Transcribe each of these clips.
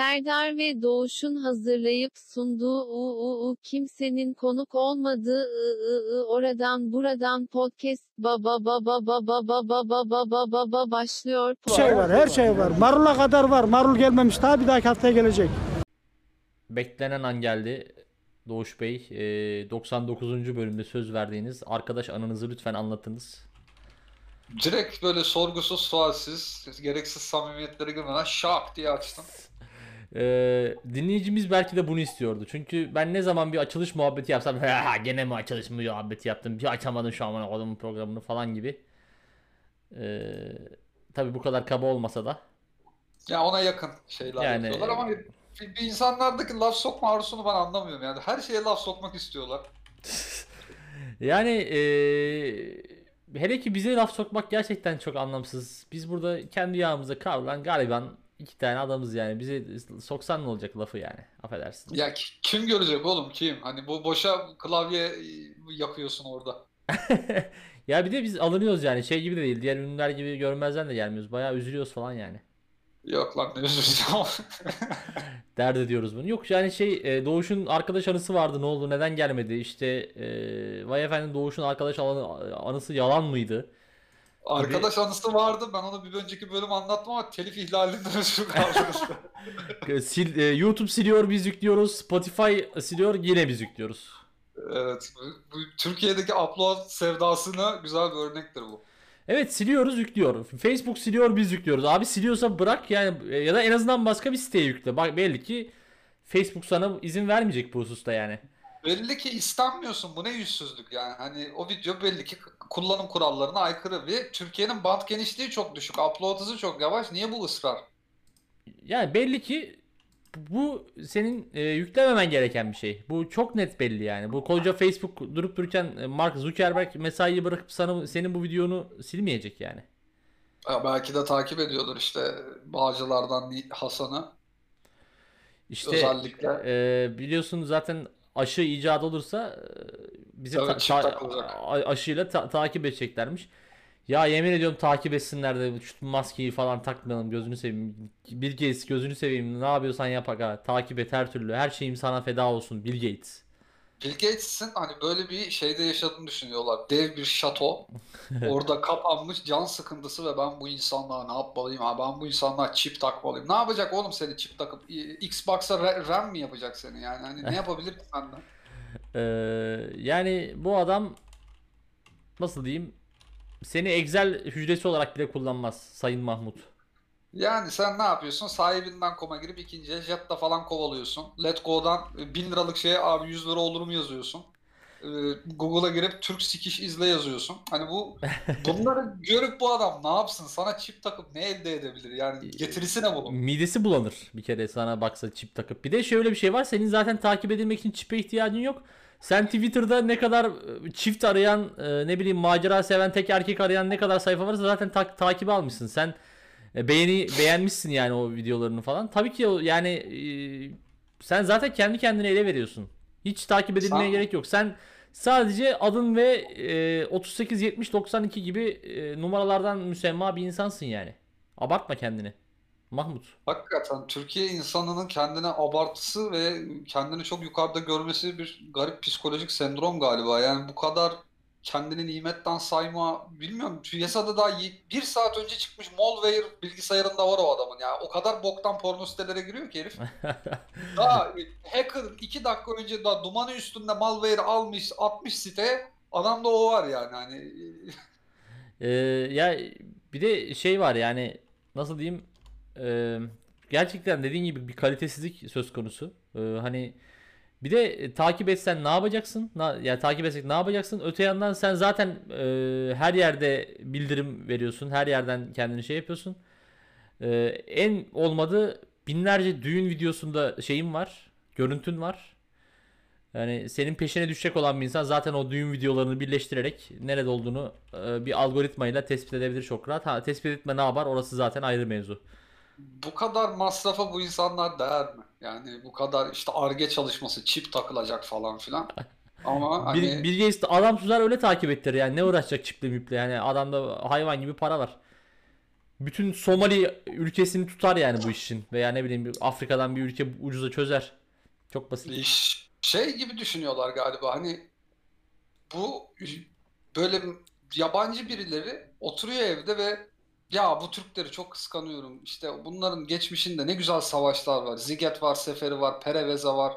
Serdar ve Doğuş'un hazırlayıp sunduğu UUU kimsenin konuk olmadığı ı, ı, ı, oradan buradan podcast baba baba baba baba baba baba baba başlıyor. Her şey var, her şey var. Marul'a kadar var. Marul gelmemiş daha bir dahaki haftaya gelecek. Beklenen an geldi. Doğuş Bey, e, 99. bölümde söz verdiğiniz arkadaş anınızı lütfen anlatınız. Direkt böyle sorgusuz sualsiz, gereksiz samimiyetlere girmeden şak diye açtım. E, dinleyicimiz belki de bunu istiyordu. Çünkü ben ne zaman bir açılış muhabbeti yapsam ha gene mi açılış muhabbeti yaptım bir açamadım şu an adamın programını falan gibi. E, tabii bu kadar kaba olmasa da. Ya ona yakın şeyler Yani- yapıyorlar ama bir, insanlardaki laf sokma arzusunu ben anlamıyorum yani. Her şeye laf sokmak istiyorlar. Yani e, hele ki bize laf sokmak gerçekten çok anlamsız. Biz burada kendi yağımıza kavrulan gariban iki tane adamız yani. Bize soksan ne olacak lafı yani. Affedersin. Ya ki- kim görecek oğlum kim? Hani bu boşa klavye yakıyorsun orada. Ya bir de biz alınıyoruz yani. Şey gibi de değil. Diğer ünlüler gibi görmezden de gelmiyoruz. Bayağı üzülüyoruz falan yani. Yok lan ne üzüleceğim. Dert ediyoruz bunu. Yok yani şey e, Doğuş'un arkadaş anısı vardı. Ne oldu? Neden gelmedi? İşte e, vay efendim Doğuş'un arkadaş anı- anısı yalan mıydı? Arkadaş anısı vardı. Ben onu bir önceki bölüm anlattım ama telif ihlalinden ötürü kaldınız. E, Sil, e, YouTube siliyor biz yüklüyoruz. Spotify siliyor yine biz yüklüyoruz. Evet. Bu, bu Türkiye'deki upload sevdasına güzel bir örnektir bu. Evet siliyoruz yüklüyor. Facebook siliyor biz yüklüyoruz. Abi siliyorsa bırak yani e, ya da en azından başka bir siteye yükle. Bak belli ki Facebook sana izin vermeyecek bu hususta yani. Belli ki istenmiyorsun. Bu ne yüzsüzlük yani. Hani o video belli ki kullanım kurallarına aykırı ve Türkiye'nin band genişliği çok düşük. Upload hızı çok yavaş. Niye bu ısrar? Yani belli ki bu senin e, yüklememen gereken bir şey. Bu çok net belli yani. Bu koca Facebook durup dururken e, Mark Zuckerberg mesaiyi bırakıp sana senin bu videonu silmeyecek yani. Ya belki de takip ediyordur işte Bağcılar'dan Hasan'ı. İşte Özellikle. e, biliyorsun zaten aşı icat olursa e, bizi Tabii ta- ta- aşıyla ta- takip edeceklermiş. Ya yemin ediyorum takip etsinler de şu maskeyi falan takmayalım gözünü seveyim. Bill Gates gözünü seveyim ne yapıyorsan yap aga takip et her türlü her şeyim sana feda olsun Bill Gates. Bill Gates'in hani böyle bir şeyde yaşadığını düşünüyorlar. Dev bir şato. Orada kapanmış can sıkıntısı ve ben bu insanlığa ne yapmalıyım? Ha, ben bu insanlığa çip takmalıyım. Ne yapacak oğlum seni çip takıp? Xbox'a ra- RAM mi yapacak seni yani? Hani ne yapabilir ki senden? Ee, yani bu adam nasıl diyeyim seni Excel hücresi olarak bile kullanmaz Sayın Mahmut. Yani sen ne yapıyorsun? Sahibinden koma girip ikinciye Jetta falan kovalıyorsun. Let Go'dan 1000 liralık şeye abi 100 lira olur mu yazıyorsun. Ee, Google'a girip Türk sikiş izle yazıyorsun. Hani bu bunları görüp bu adam ne yapsın? Sana çip takıp ne elde edebilir? Yani getirisi ne bunun? Midesi bulanır bir kere sana baksa çip takıp. Bir de şöyle bir şey var. Senin zaten takip edilmek için çipe ihtiyacın yok. Sen Twitter'da ne kadar e, çift arayan, e, ne bileyim macera seven tek erkek arayan ne kadar sayfa varsa zaten tak takibi almışsın. Sen e, beğeni beğenmişsin yani o videolarını falan. Tabii ki o yani e, sen zaten kendi kendine ele veriyorsun. Hiç takip edilmeye Sen- gerek yok. Sen sadece adın ve e, 38 70 92 gibi e, numaralardan müsemma bir insansın yani. Abartma kendini. Mahmut. Hakikaten Türkiye insanının kendine abartısı ve kendini çok yukarıda görmesi bir garip psikolojik sendrom galiba. Yani bu kadar kendini nimetten sayma bilmiyorum. Piyasada daha bir saat önce çıkmış malware bilgisayarında var o adamın ya. O kadar boktan porno sitelere giriyor ki herif. Daha hacker iki dakika önce daha dumanı üstünde malware almış atmış siteye. Adamda o var yani hani. Ee, ya bir de şey var yani nasıl diyeyim e, gerçekten dediğin gibi bir kalitesizlik söz konusu. Ee, hani bir de e, takip etsen ne yapacaksın? Na, ya takip etsek ne yapacaksın? Öte yandan sen zaten e, her yerde bildirim veriyorsun. Her yerden kendini şey yapıyorsun. Ee, en olmadı binlerce düğün videosunda şeyin var. Görüntün var. Yani senin peşine düşecek olan bir insan zaten o düğün videolarını birleştirerek nerede olduğunu e, bir algoritmayla tespit edebilir çok rahat. Ha, tespit etme ne yapar orası zaten ayrı mevzu. Bu kadar masrafa bu insanlar değer mi? Yani bu kadar işte Ar-Ge çalışması, çip takılacak falan filan. Ama hani Bill Gates de adam tutar öyle takip ettirir yani ne uğraşacak çiple müple yani adamda hayvan gibi para var. bütün Somali ülkesini tutar yani bu işin. Veya ne bileyim Afrika'dan bir ülke ucuza çözer. Çok basit. İş- Şey gibi düşünüyorlar galiba hani bu böyle yabancı birileri oturuyor evde ve ya bu Türkleri çok kıskanıyorum. İşte bunların geçmişinde ne güzel savaşlar var. Ziget var, Seferi var, Pereveza var.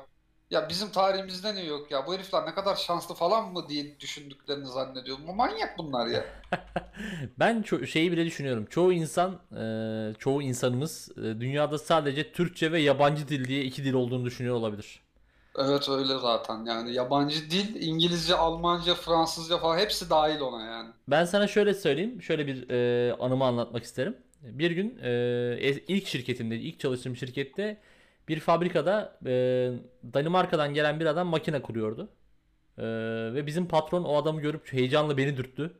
Ya bizim tarihimizde ne yok ya? Bu herifler ne kadar şanslı falan mı diye düşündüklerini zannediyorum. Bu manyak bunlar ya. Ben şeyi bile düşünüyorum. Çoğu insan, e, çoğu insanımız e, dünyada sadece Türkçe ve yabancı dil diye iki dil olduğunu düşünüyor olabilir. Evet öyle zaten yani yabancı dil, İngilizce, Almanca, Fransızca falan hepsi dahil ona yani. Ben sana şöyle söyleyeyim, şöyle bir e, anımı anlatmak isterim. Bir gün e, e- ilk şirketimde, ilk çalıştığım şirkette bir fabrikada e, Danimarka'dan gelen bir adam makine kuruyordu. E, ve bizim patron o adamı görüp heyecanla beni dürttü.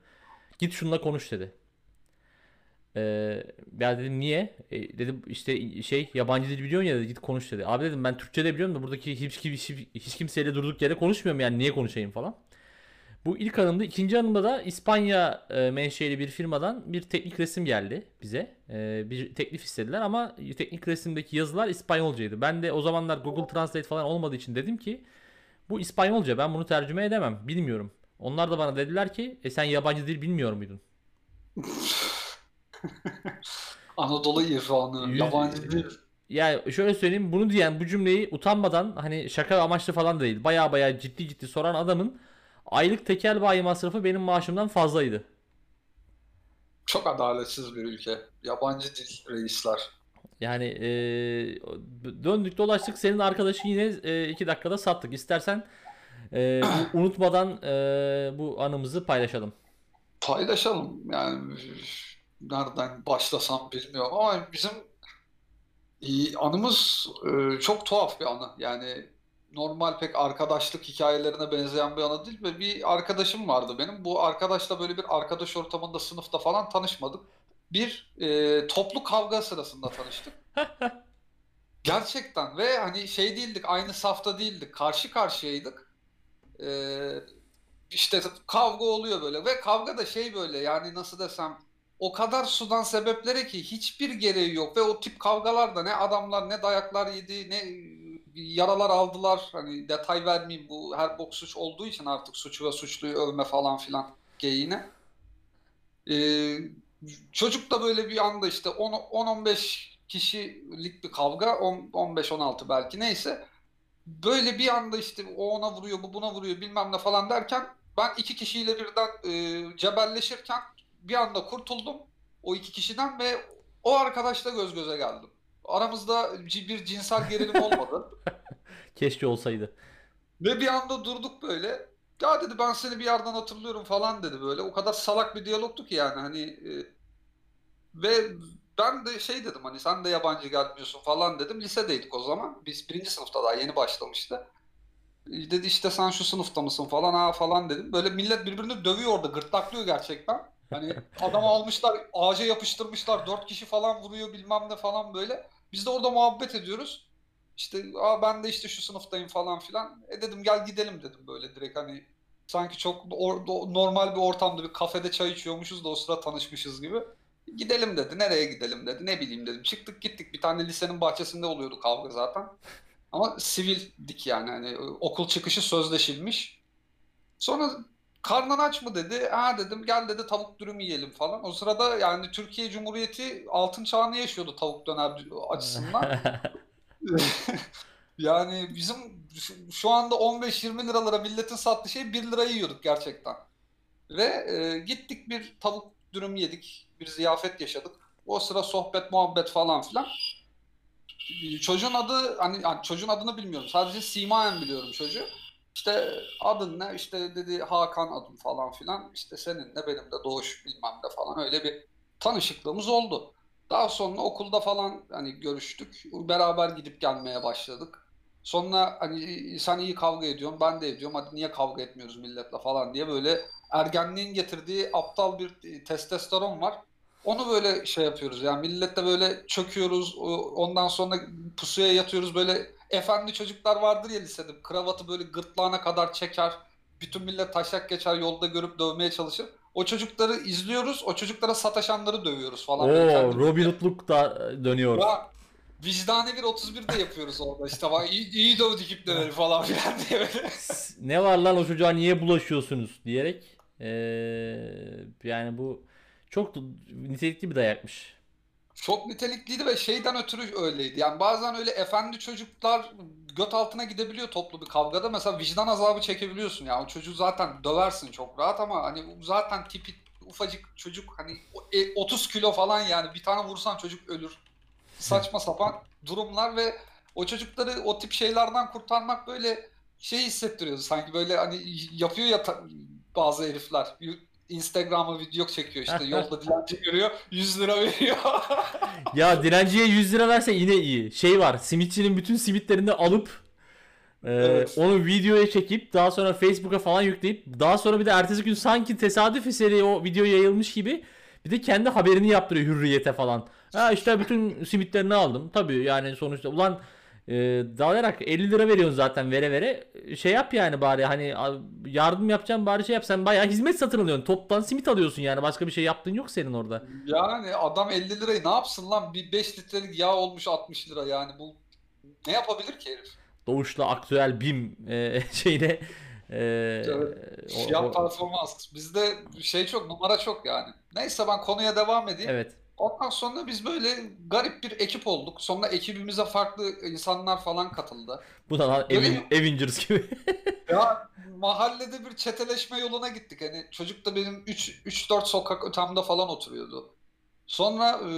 Git şununla konuş dedi. E, ben dedim niye? E, dedim işte şey yabancı dil biliyorsun ya dedi git konuş dedi. Abi dedim ben Türkçe de biliyorum da buradaki hiç, hiç, hiç kimseyle durduk yere konuşmuyorum yani niye konuşayım falan. Bu ilk anımda. ikinci anımda da İspanya e, menşeli bir firmadan bir teknik resim geldi bize. E, bir teklif istediler ama teknik resimdeki yazılar İspanyolcaydı. Ben de o zamanlar Google Translate falan olmadığı için dedim ki bu İspanyolca ben bunu tercüme edemem bilmiyorum. Onlar da bana dediler ki e sen yabancı dil bilmiyor muydun? Anadolu irfanı, yabancı dil. Ya şöyle söyleyeyim bunu diyen bu cümleyi utanmadan hani şaka amaçlı falan değil. Baya baya ciddi ciddi soran adamın aylık tekel bayi masrafı benim maaşımdan fazlaydı. Çok adaletsiz bir ülke. Yabancı dil reisler. Yani e, döndük dolaştık senin arkadaşı yine e, iki dakikada sattık. İstersen e, unutmadan e, bu anımızı paylaşalım. Paylaşalım yani nereden başlasam bilmiyorum ama bizim anımız e, çok tuhaf bir anı. Yani normal pek arkadaşlık hikayelerine benzeyen bir anı değil ve bir arkadaşım vardı benim. Bu arkadaşla böyle bir arkadaş ortamında sınıfta falan tanışmadık. Bir e, toplu kavga sırasında tanıştık. Gerçekten ve hani şey değildik aynı safta değildik karşı karşıyaydık. Ee, işte kavga oluyor böyle ve kavga da şey böyle yani nasıl desem o kadar sudan sebepleri ki hiçbir gereği yok. Ve o tip kavgalarda ne adamlar ne dayaklar yedi ne yaralar aldılar. Hani detay vermeyeyim bu her bok suç olduğu için artık suçu ve suçluyu övme falan filan geyiğine. Ee, çocuk da böyle bir anda işte 10-15 kişilik bir kavga 10 15-16 belki neyse. Böyle bir anda işte o ona vuruyor bu buna vuruyor bilmem ne falan derken ben iki kişiyle birden e, cebelleşirken bir anda kurtuldum o iki kişiden ve o arkadaşla göz göze geldim. Aramızda bir cinsel gerilim olmadı. Keşke olsaydı. Ve bir anda durduk böyle. Ya dedi ben seni bir yerden hatırlıyorum falan dedi böyle. O kadar salak bir diyalogtu ki yani hani e, ve ben de şey dedim hani sen de yabancı gelmiyorsun falan dedim. Lisedeydik o zaman. Biz birinci sınıfta daha yeni başlamıştı. E, Dedi işte sen şu sınıfta mısın falan ha falan dedim. Böyle millet birbirini dövüyor orada gırtlaklıyor gerçekten. Hani adamı almışlar ağaca yapıştırmışlar. Dört kişi falan vuruyor bilmem ne falan böyle. Biz de orada muhabbet ediyoruz. İşte Aa, ben de işte şu sınıftayım falan filan. E dedim gel gidelim dedim böyle direkt hani sanki çok or- normal bir ortamda bir kafede çay içiyormuşuz da o sıra tanışmışız gibi. Gidelim dedi. Nereye gidelim dedi. Ne bileyim dedim. Çıktık gittik. Bir tane lisenin bahçesinde oluyordu kavga zaten. Ama sivildik yani. Hani okul çıkışı sözleşilmiş. Sonra karnın aç mı dedi. Ha dedim gel dedi tavuk dürüm yiyelim falan. O sırada yani Türkiye Cumhuriyeti altın çağını yaşıyordu tavuk döner açısından. Yani bizim şu- anda 15-20 liralara milletin sattığı şey 1 lirayı yiyorduk gerçekten. Ve e, gittik bir tavuk dürüm yedik. Bir ziyafet yaşadık. O sıra sohbet, muhabbet falan filan. Çocuğun adı hani, hani çocuğun adını bilmiyorum. Sadece simayen biliyorum çocuğu. İşte adın ne? İşte dedi Hakan adım falan filan. İşte senin de benim de Doğuş bilmem ne falan öyle bir tanışıklığımız oldu. Daha sonra okulda falan hani görüştük. Beraber gidip gelmeye başladık. Sonra hani sen iyi kavga ediyorsun, ben de ediyorum. Hadi niye kavga etmiyoruz milletle falan diye böyle ergenliğin getirdiği aptal bir testosteron var. Onu böyle şey yapıyoruz. Yani millette böyle çöküyoruz. Ondan sonra pusuya yatıyoruz. Böyle efendi çocuklar vardır ya lisede. Kravatı böyle gırtlağına kadar çeker. Bütün millet taşak geçer yolda görüp dövmeye çalışır. O çocukları izliyoruz. O çocuklara sataşanları dövüyoruz falan. Oo, Robin Hood'luk da dönüyor. Ya, vicdani bir 31 de yapıyoruz orada işte. Bak, iyi, iyi dövdük ipneleri falan filan diye böyle. ne var lan o çocuğa niye bulaşıyorsunuz diyerek eee, yani bu çok nitelikli bir dayakmış. Çok nitelikliydi ve şeyden ötürü öyleydi. Yani bazen öyle efendi çocuklar göt altına gidebiliyor toplu bir kavgada. Mesela vicdan azabı çekebiliyorsun. Yani o çocuğu zaten döversin çok rahat ama hani zaten tipi ufacık çocuk hani o- e, 30 kilo falan yani bir tane vursan çocuk ölür. Saçma sapan durumlar ve o çocukları o tip şeylerden kurtarmak böyle şey hissettiriyordu. Sanki böyle hani yapıyor ya bazı herifler. Instagram'a video çekiyor işte yolda dilenci görüyor 100 lira veriyor. Ya dilenciye 100 lira verse yine iyi. Şey var simitçinin bütün simitlerini alıp e, Evet. onu videoya çekip daha sonra Facebook'a falan yükleyip daha sonra bir de ertesi gün sanki tesadüf eseri o video yayılmış gibi bir de kendi haberini yaptırıyor hürriyete falan. Ha işte bütün simitlerini aldım. Tabii yani sonuçta ulan e, dalayarak 50 lira veriyorsun zaten vere vere şey yap yani bari hani yardım yapacağım bari şey yap sen bayağı hizmet satın alıyorsun toptan simit alıyorsun yani başka bir şey yaptığın yok senin orada. Yani adam 50 lirayı ne yapsın lan? Bir 5 litrelik yağ olmuş 60 lira yani bu ne yapabilir ki herif? Doğuş'la aktüel BİM e, şeyine e, Evet. o- o- performans. Bizde şey çok numara çok yani. Neyse ben konuya devam edeyim. evet. Ondan sonra biz böyle garip bir ekip olduk. Sonra ekibimize farklı insanlar falan katıldı. Bu da lan Öyle Aveng- mi? Avengers gibi. Ya mahallede bir çeteleşme yoluna gittik. Hani çocuk da benim 3 3-4 sokak ötemde falan oturuyordu. Sonra e,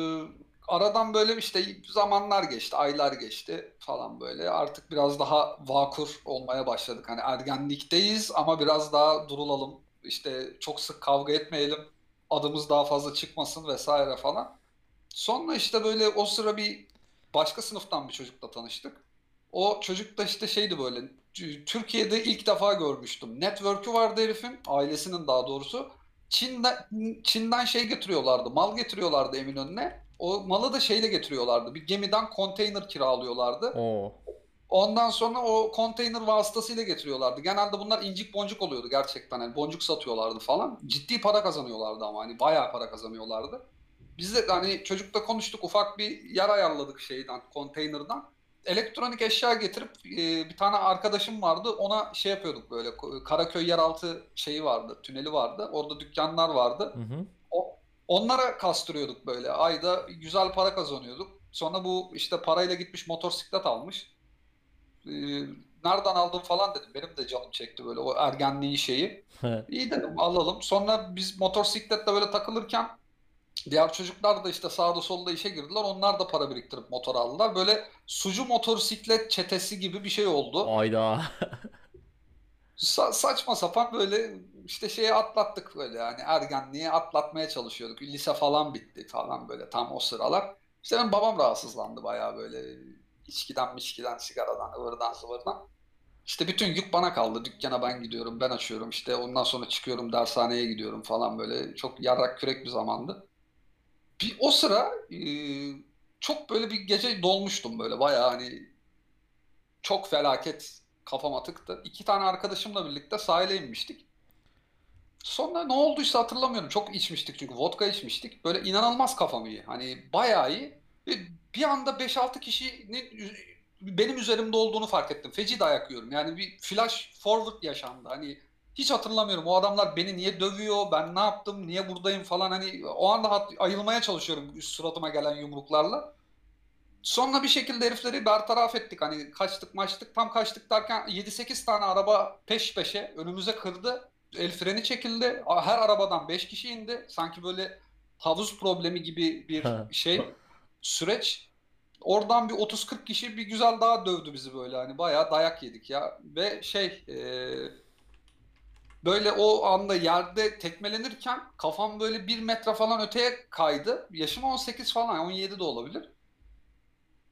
aradan böyle işte zamanlar geçti, aylar geçti falan böyle. Artık biraz daha vakur olmaya başladık. Hani ergenlikteyiz ama biraz daha durulalım. İşte çok sık kavga etmeyelim. Adımız daha fazla çıkmasın vesaire falan. Sonra işte böyle o sıra bir başka sınıftan bir çocukla tanıştık. O çocuk da işte şeydi böyle Türkiye'de ilk defa görmüştüm. Network'ü vardı herifin, ailesinin daha doğrusu. Çin'den, Çin'den şey getiriyorlardı, mal getiriyorlardı Eminönü'ne. O malı da şeyle getiriyorlardı. Bir gemiden konteyner kiralıyorlardı. Oo. Ondan sonra o konteyner vasıtasıyla getiriyorlardı. Genelde bunlar incik boncuk oluyordu gerçekten. Yani boncuk satıyorlardı falan. Ciddi para kazanıyorlardı ama hani bayağı para kazanıyorlardı. Biz de hani çocukla konuştuk ufak bir yer ayarladık şeyden, konteynerden. Elektronik eşya getirip e, bir tane arkadaşım vardı. Ona şey yapıyorduk böyle Karaköy yeraltı şeyi vardı, tüneli vardı. Orada dükkanlar vardı. Hı hı. O, onlara kastırıyorduk böyle. Ayda güzel para kazanıyorduk. Sonra bu işte parayla gitmiş motosiklet almış. Ee, nereden aldın falan dedim. Benim de canım çekti böyle o ergenliği şeyi. İyi dedim alalım. Sonra biz motosikletle böyle takılırken diğer çocuklar da işte sağda solda işe girdiler. Onlar da para biriktirip motor aldılar. Böyle sucu motosiklet çetesi gibi bir şey oldu. Ayda. Sa- saçma sapan böyle işte şeye atlattık böyle yani ergenliğe atlatmaya çalışıyorduk. Lise falan bitti falan böyle tam o sıralar. İşte benim babam rahatsızlandı bayağı böyle içkiden mişkiden sigaradan ıvırdan zıvırdan. İşte bütün yük bana kaldı. Dükkana ben gidiyorum, ben açıyorum. İşte ondan sonra çıkıyorum dershaneye gidiyorum falan böyle. Çok yarrak kürek bir zamandı. Bir o sıra e, çok böyle bir gece dolmuştum böyle bayağı hani çok felaket kafama tıktı. İki tane arkadaşımla birlikte sahile inmiştik. Sonra ne olduysa hatırlamıyorum. Çok içmiştik çünkü vodka içmiştik. Böyle inanılmaz kafam iyi. Hani bayağı iyi. Bir anda 5-6 kişinin benim üzerimde olduğunu fark ettim. Feci dayak yiyorum. Yani bir flash forward yaşandı. Hani hiç hatırlamıyorum. O adamlar beni niye dövüyor, ben ne yaptım, niye buradayım falan. Hani o anda hat- ayılmaya çalışıyorum üst suratıma gelen yumruklarla. Sonra bir şekilde herifleri bertaraf ettik. Hani kaçtık maçtık. Tam kaçtık derken 7-8 tane araba peş peşe önümüze kırdı. El freni çekildi. Her arabadan 5 kişi indi. Sanki böyle havuz problemi gibi bir şey süreç. Oradan bir 30-40 kişi bir güzel daha dövdü bizi böyle hani bayağı dayak yedik ya. Ve şey e, böyle o anda yerde tekmelenirken kafam böyle bir metre falan öteye kaydı. Yaşım 18 falan 17 de olabilir.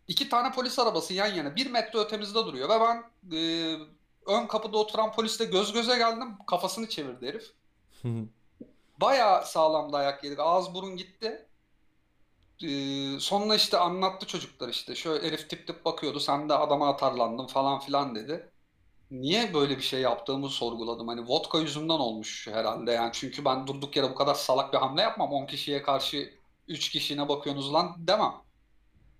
İki tane polis arabası yan yana bir metre ötemizde duruyor ve ben e, ön kapıda oturan polisle göz göze geldim. Kafasını çevirdi herif. Bayağı sağlam dayak yedik. Ağız burun gitti. Ee, sonra işte anlattı çocuklar işte. Şöyle herif tip tip bakıyordu. Sen de adama atarlandın falan filan dedi. niye böyle bir şey yaptığımı sorguladım. Hani vodka yüzünden olmuş herhalde yani. Çünkü ben durduk yere bu kadar salak bir hamle yapmam. 10 kişiye karşı 3 kişine bakıyorsunuz lan demem.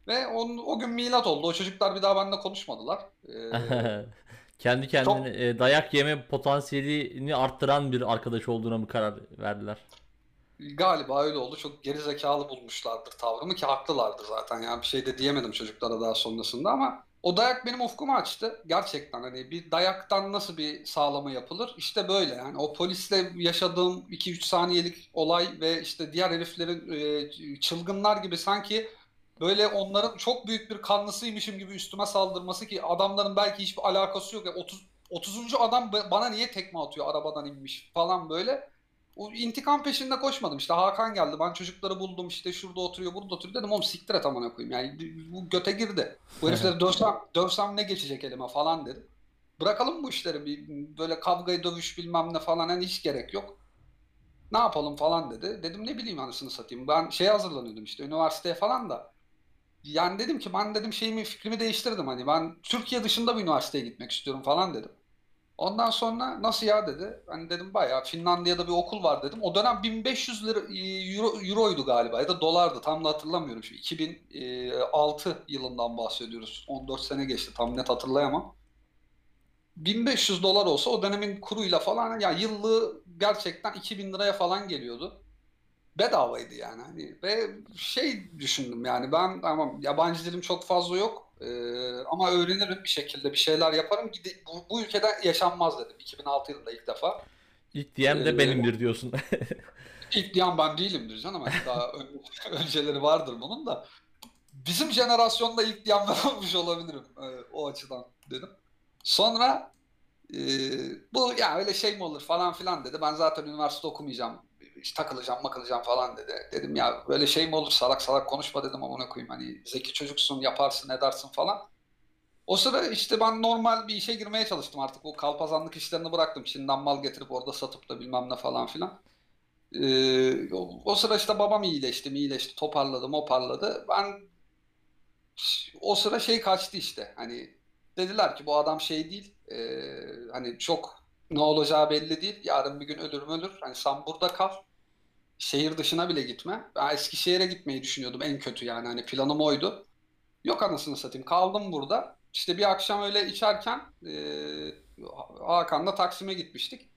Ve on, o gün milat oldu. O çocuklar bir daha benimle konuşmadılar. Ee, Kendi kendine e, dayak yeme potansiyelini arttıran bir arkadaş olduğuna mı karar verdiler? Galiba öyle oldu. Çok geri zekalı bulmuşlardır tavrımı ki haklılardı zaten. Yani bir şey de diyemedim çocuklara daha sonrasında ama o dayak benim ufkumu açtı. Gerçekten hani bir dayaktan nasıl bir sağlama yapılır? İşte böyle yani o polisle yaşadığım 2-3 saniyelik olay ve işte diğer heriflerin e, çılgınlar gibi sanki böyle onların çok büyük bir kanlısıymışım gibi üstüme saldırması ki adamların belki hiçbir alakası yok. Ya 30 30. adam ba- bana niye tekme atıyor arabadan inmiş falan böyle. O intikam peşinde koşmadım. İşte Hakan geldi. Ben çocukları buldum. işte şurada oturuyor, burada oturuyor dedim. Oğlum siktir et amına koyayım. Yani bu göte girdi. Bu herifleri dövsem, dövsem ne geçecek elime falan dedim. Bırakalım bu işleri. Bir, böyle kavgayı dövüş bilmem ne falan. Hani hiç gerek yok. Ne yapalım falan dedi. Dedim ne bileyim anasını satayım. Ben şeye hazırlanıyordum işte üniversiteye falan da. Yani dedim ki ben dedim şeyimi fikrimi değiştirdim hani ben Türkiye dışında bir üniversiteye gitmek istiyorum falan dedim. Ondan sonra nasıl ya dedi. Hani dedim bayağı Finlandiya'da bir okul var dedim. O dönem 1500 lira e, euro, euroydu galiba ya da dolardı tam da hatırlamıyorum. Şu 2006 yılından bahsediyoruz. 14 sene geçti tam net hatırlayamam. 1500 dolar olsa o dönemin kuruyla falan ya yıllığı gerçekten 2000 liraya falan geliyordu. Bedavaydı yani hani ve şey düşündüm yani ben tamam yabancı dilim çok fazla yok Ee, ama öğrenirim bir şekilde bir şeyler yaparım. Gide- Bu, bu ülkede yaşanmaz dedim 2006 yılında ilk defa. İlk diyen de Ee, benimdir diyorsun. İlk diyen ben değilimdir canım. Hani daha ön- önceleri vardır bunun da. Bizim jenerasyonda ilk diyen ben olmuş olabilirim. Ee, o açıdan dedim. Sonra e, bu ya öyle şey mi olur falan filan dedi. Ben zaten üniversite okumayacağım. İşte takılacağım makılacağım falan dedi. Dedim ya böyle şey mi olur salak salak konuşma dedim amına koyayım. Hani zeki çocuksun yaparsın edersin falan. O sıra işte ben normal bir işe girmeye çalıştım artık. Bu kalpazanlık işlerini bıraktım. Çin'den mal getirip orada satıp da bilmem ne falan filan. Ee, o, o sıra işte babam iyileşti, iyileşti, toparladı, moparladı. Ben o sıra şey kaçtı işte. Hani dediler ki bu adam şey değil. ee, hani çok ne olacağı belli değil. Yarın bir gün ölür mü ölür. Hani sen burada kal. Şehir dışına bile gitme. Ben Eskişehir'e gitmeyi düşünüyordum en kötü yani. Hani planım oydu. Yok anasını satayım. Kaldım burada. İşte bir akşam öyle içerken ee, Hakan'la Taksim'e gitmiştik.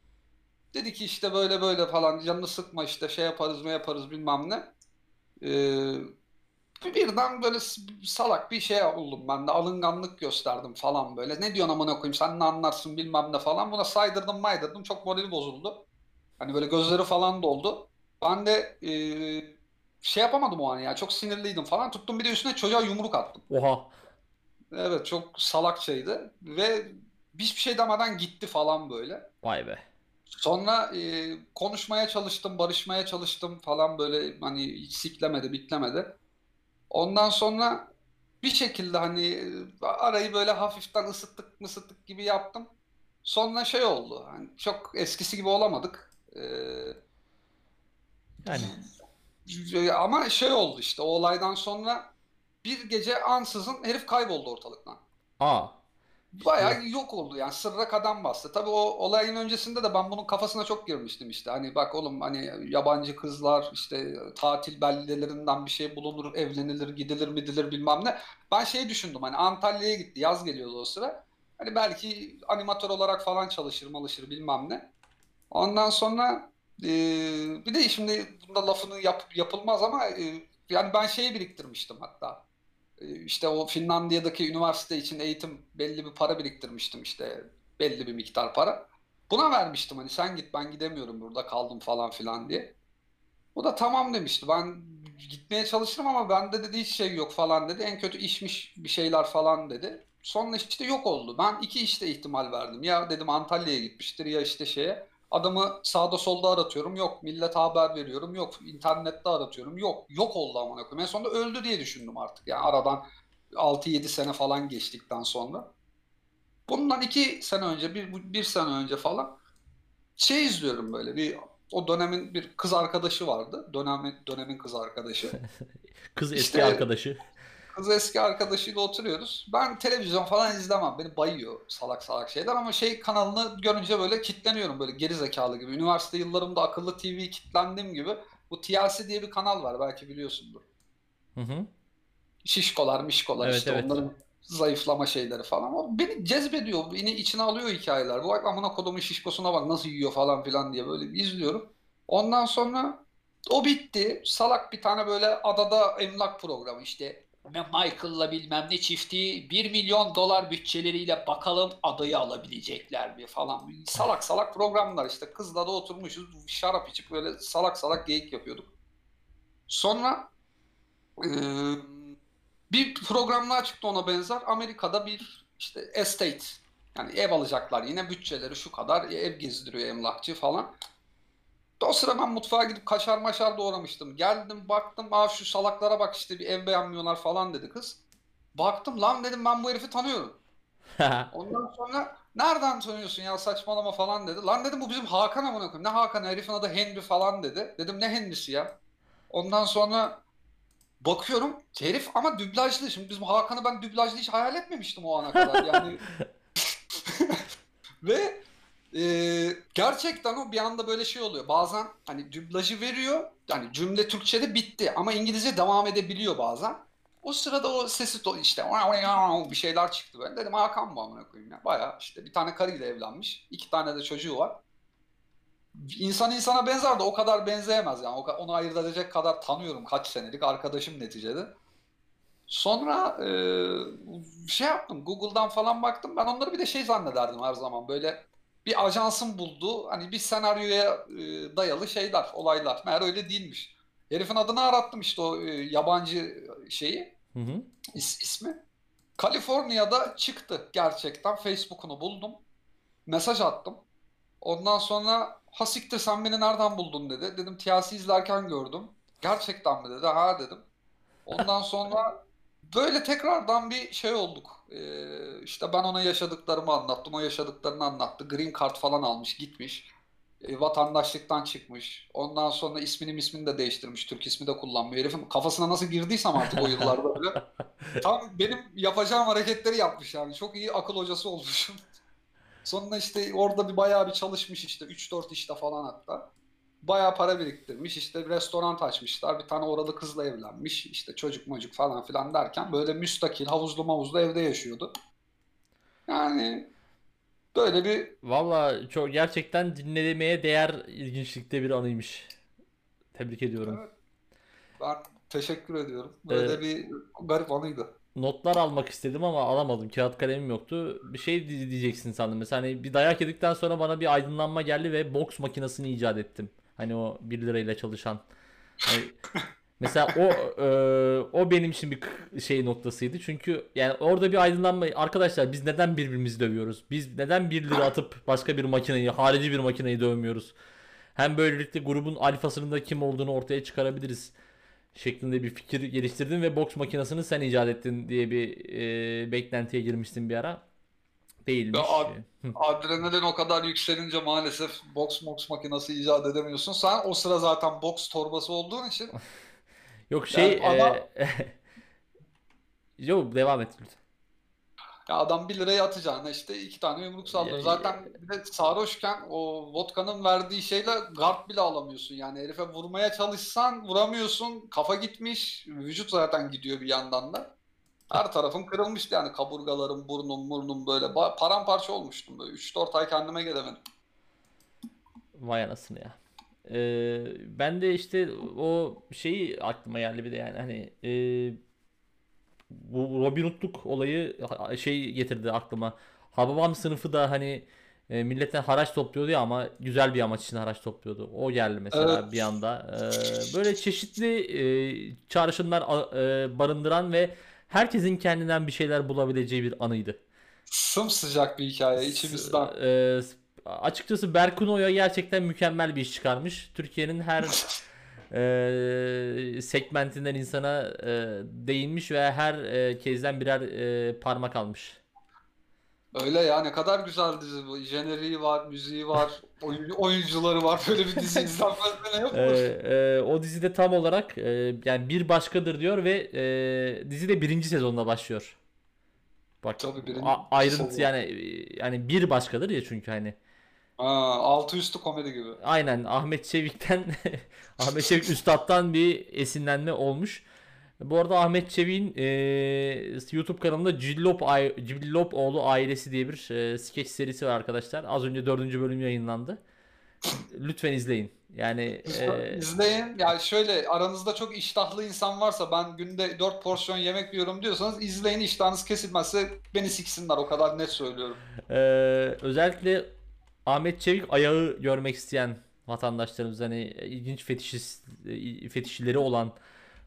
Dedi ki işte böyle böyle falan canını sıkma işte şey yaparız mı yaparız bilmem ne. Ee, birden böyle salak bir şey oldum ben de alınganlık gösterdim falan böyle. Ne diyorsun amına koyayım sen ne anlarsın bilmem ne falan. Buna saydırdım maydırdım çok morali bozuldu. Hani böyle gözleri falan doldu. Ben de e, şey yapamadım o an ya çok sinirliydim falan. Tuttum bir de üstüne çocuğa yumruk attım. Oha. Evet çok salakçaydı ve hiçbir şey demeden gitti falan böyle. Vay be. Sonra e, konuşmaya çalıştım, barışmaya çalıştım falan böyle hani hiç siklemedi, bitlemedi. Ondan sonra bir şekilde hani e, arayı böyle hafiften ısıttık mısıttık gibi yaptım. Sonra şey oldu. Hani çok eskisi gibi olamadık. Yani Ee, ama şey oldu işte o olaydan sonra bir gece ansızın herif kayboldu ortalıktan. aa. Bayağı yok oldu yani sırra kadem bastı. Tabii o olayın öncesinde de ben bunun kafasına çok girmiştim işte. Hani bak oğlum hani yabancı kızlar işte tatil beldelerinden bir şey bulunur, evlenilir, gidilir midilir bilmem ne. Ben şey düşündüm hani Antalya'ya gitti yaz geliyordu o sıra. Hani belki animatör olarak falan çalışır malışır bilmem ne. Ondan sonra e, bir de şimdi bunda lafını yap, yapılmaz ama e, yani ben şeyi biriktirmiştim hatta. E, İşte o Finlandiya'daki üniversite için eğitim belli bir para biriktirmiştim işte belli bir miktar para. Buna vermiştim hani sen git ben gidemiyorum burada kaldım falan filan diye. O da tamam demişti. Ben gitmeye çalışırım ama bende dedi hiç şey yok falan dedi. En kötü işmiş bir şeyler falan dedi. Sonra işte yok oldu. Ben iki işte ihtimal verdim. Ya dedim Antalya'ya gitmiştir ya işte şeye. Adamı sağda solda aratıyorum. Yok. Millete haber veriyorum. Yok. internette aratıyorum. Yok. Yok oldu amına koyayım. En sonunda öldü diye düşündüm artık. Yani aradan 6-7 sene falan geçtikten sonra. Bundan iki sene önce, bir, bir sene önce falan şey izliyorum böyle bir o dönemin bir kız arkadaşı vardı. Dönemin, dönemin kız arkadaşı. Kız eski İşte- arkadaşı. Kız eski arkadaşıyla oturuyoruz. Ben televizyon falan izlemem. Beni bayıyor salak salak şeyler ama şey kanalını görünce böyle kitleniyorum böyle geri zekalı gibi. Üniversite yıllarımda akıllı TV kitlendiğim gibi bu TLC diye bir kanal var belki biliyorsundur. Hı hı. Şişkolar, mişkolar Evet, işte evet. onların zayıflama şeyleri falan. O beni cezbediyor. Beni içine alıyor hikayeler. Bu amına kodumun şişkosuna bak nasıl yiyor falan filan diye böyle izliyorum. Ondan sonra o bitti. Salak bir tane böyle adada emlak programı işte. Michael'la bilmem ne çifti 1 milyon dolar bütçeleriyle bakalım adayı alabilecekler mi falan. Salak salak programlar işte. Kızla da oturmuşuz şarap içip böyle salak salak geyik yapıyorduk. Sonra eee, bir programlar çıktı ona benzer. Amerika'da bir işte estate yani ev alacaklar yine bütçeleri şu kadar ev gezdiriyor emlakçı falan. O sıra ben mutfağa gidip kaşar maşar doğramıştım. Geldim baktım aa şu salaklara bak işte bir ev beğenmiyorlar falan dedi kız. Baktım lan dedim ben bu herifi tanıyorum. Ondan sonra nereden tanıyorsun ya saçmalama falan dedi. Lan dedim bu bizim Hakan amına koyayım. Ne Hakan herifin adı Henry falan dedi. Dedim ne Henry'si ya. Ondan sonra bakıyorum herif ama dublajlı. Şimdi bizim Hakan'ı ben dublajlı hiç hayal etmemiştim o ana kadar. Yani ve e, gerçekten o bir anda böyle şey oluyor. Bazen hani dublajı veriyor. Yani cümle Türkçe'de bitti ama İngilizce devam edebiliyor bazen. O sırada o sesi to- işte bir şeyler çıktı böyle. Dedim Hakan mı amına koyayım ya. Baya işte bir tane karıyla evlenmiş. iki tane de çocuğu var. İnsan insana benzer de o kadar benzeyemez yani. Onu ayırt edecek kadar tanıyorum kaç senelik arkadaşım neticede. Sonra e, şey yaptım Google'dan falan baktım. Ben onları bir de şey zannederdim her zaman böyle bir ajansın bulduğu hani bir senaryoya e, dayalı şeyler, olaylar. Meğer öyle değilmiş. Herifin adını arattım işte o e, yabancı şeyi, Hı hı. is- ismi. Kaliforniya'da çıktı gerçekten. Facebook'unu buldum. Mesaj attım. Ondan sonra ha siktir sen beni nereden buldun dedi. Dedim TLC izlerken gördüm. Gerçekten mi dedi. Ha dedim. Ondan sonra böyle tekrardan bir şey olduk. Ee, işte ben ona yaşadıklarımı anlattım. O yaşadıklarını anlattı. Green card falan almış gitmiş. E, vatandaşlıktan çıkmış. Ondan sonra ismini ismini de değiştirmiş. Türk ismi de kullanmıyor. Herifin kafasına nasıl girdiysem artık o yıllarda böyle. Tam benim yapacağım hareketleri yapmış yani. Çok iyi akıl hocası olmuşum. Sonra işte orada bir bayağı bir çalışmış işte 3-4 işte falan hatta. Bayağı para biriktirmiş işte bir restoran açmışlar. Bir tane oralı kızla evlenmiş. işte çocuk mocuk falan filan derken böyle müstakil havuzlu mavuzlu evde yaşıyordu. Yani böyle bir Valla çok gerçekten dinlemeye değer ilginçlikte bir anıymış. Tebrik ediyorum. Evet. ben teşekkür ediyorum. Böyle Ee, bir garip anıydı. Notlar almak istedim ama alamadım. Kağıt kalemim yoktu. Bir şey di- diyeceksin sandım. Mesela hani bir dayak yedikten sonra bana bir aydınlanma geldi ve boks makinesini icat ettim. Hani o 1 lirayla çalışan. Hani mesela o e, o benim için bir şey noktasıydı. Çünkü yani orada bir aydınlanma. Arkadaşlar biz neden birbirimizi dövüyoruz? Biz neden 1 lira atıp başka bir makineyi, harici bir makineyi dövmüyoruz? Hem böylelikle grubun alfasının da kim olduğunu ortaya çıkarabiliriz şeklinde bir fikir geliştirdim ve boks makinesini sen icat ettin diye bir e, beklentiye girmiştim bir ara. Değilmiş. Hı. Adrenalin o kadar yükselince maalesef boks boks makinesi icat edemiyorsun. Sen o sıra zaten boks torbası olduğun için Yok şey Yani adam- e, Yok devam et lütfen. ya adam 1 liraya atacağına işte iki tane yumruk sallıyor. Zaten bir de sarhoşken o vodkanın verdiği şeyle guard bile alamıyorsun. Yani herife vurmaya çalışsan vuramıyorsun. Kafa gitmiş. Vücut zaten gidiyor bir yandan da. Her tarafın kırılmıştı yani kaburgalarım, burnum, burnum böyle paramparça olmuştum böyle. 3-4 ay kendime gelemedim. Vay anasını ya. Ee, ben de işte o şeyi aklıma geldi bir de yani hani e, bu Robin Hood'luk olayı şey getirdi aklıma. Hababam sınıfı da hani e, milletten haraç topluyordu ya ama güzel bir amaç için haraç topluyordu. O geldi mesela Evet. bir anda. Ee, böyle çeşitli e, çağrışımlar e, barındıran ve herkesin kendinden bir şeyler bulabileceği bir anıydı. Sımsıcak bir hikaye içimizden. Eee, açıkçası Berkun Oya gerçekten mükemmel bir iş çıkarmış. Türkiye'nin her eee, segmentinden insana eee, değinmiş ve her eee, kezden birer eee, parmak almış. Öyle ya ne kadar güzel dizi bu. Jeneriği var, müziği var, oyun- oyuncuları var. Böyle bir dizi izlenmez ne mu? Ee, e, o dizide tam olarak e, yani bir başkadır diyor ve e, dizi de birinci sezonda başlıyor. Bak Tabii birinci a- ayrıntı sezon. yani yani bir başkadır ya çünkü hani. Ha, altı üstü komedi gibi. Aynen Ahmet Çevik'ten Ahmet Çevik Üstad'dan bir esinlenme olmuş. Bu arada Ahmet Çevik'in e, YouTube kanalında Cillop, Cillopoğlu Ailesi diye bir e, skeç serisi var arkadaşlar. Az önce dördüncü bölüm yayınlandı. Lütfen izleyin. Yani e, İzleyin. Yani şöyle aranızda çok iştahlı insan varsa ben günde 4 porsiyon yemek yiyorum diyorsanız izleyin iştahınız kesilmezse beni siksinler o kadar net söylüyorum. e, özellikle Ahmet Çevik ayağı görmek isteyen vatandaşlarımız hani ilginç fetişist, e, fetişleri olan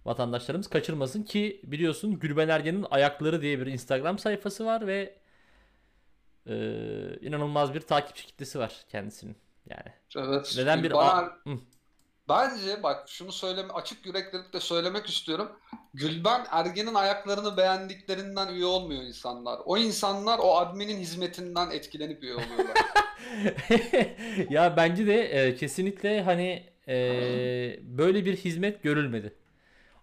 vatandaşlarımız kaçırmasın ki biliyorsun Gülben Ergen'in Ayakları diye bir Instagram sayfası var ve e, inanılmaz bir takipçi kitlesi var kendisinin. Yani Evet. neden bir Bana- A- Hı. Bence bak şunu söyleme açık yüreklilikle söylemek istiyorum. Gülben Ergen'in ayaklarını beğendiklerinden üye olmuyor insanlar. O insanlar o adminin hizmetinden etkilenip üye oluyorlar. ya bence de e, kesinlikle hani e, böyle bir hizmet görülmedi.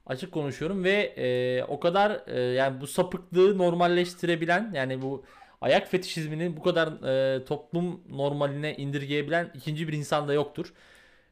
Açık konuşuyorum ve e, o kadar e, yani bu sapıklığı normalleştirebilen yani bu ayak fetişizmini bu kadar e, toplum normaline indirgeyebilen ikinci bir insan da yoktur.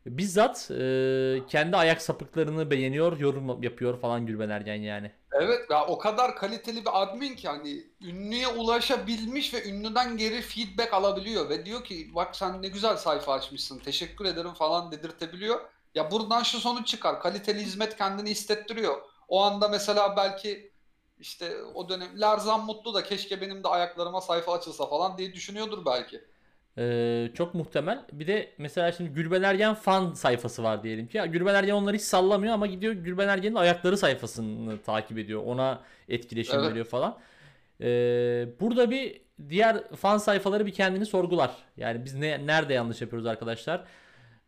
Bizzat e, kendi ayak sapıklarını beğeniyor, yorum yapıyor falan Gülben Ergen yani. Evet ya o kadar kaliteli bir admin ki hani ünlüye ulaşabilmiş ve ünlüden geri feedback alabiliyor ve diyor ki bak sen ne güzel sayfa açmışsın teşekkür ederim falan dedirtebiliyor. Ya buradan şu sonuç çıkar kaliteli hizmet kendini hissettiriyor. O anda mesela belki işte o dönem Lerzan Mutlu da keşke benim de ayaklarıma sayfa açılsa falan diye düşünüyordur belki. Ee, çok muhtemel. Bir de mesela şimdi Gülben Ergen fan sayfası var diyelim ki. Ya Gülben Ergen onları hiç sallamıyor ama gidiyor Gülben Ergen'in ayakları sayfasını takip ediyor. Ona etkileşim Evet. veriyor falan. Ee, burada bir diğer fan sayfaları bir kendini sorgular. Yani biz ne nerede yanlış yapıyoruz arkadaşlar?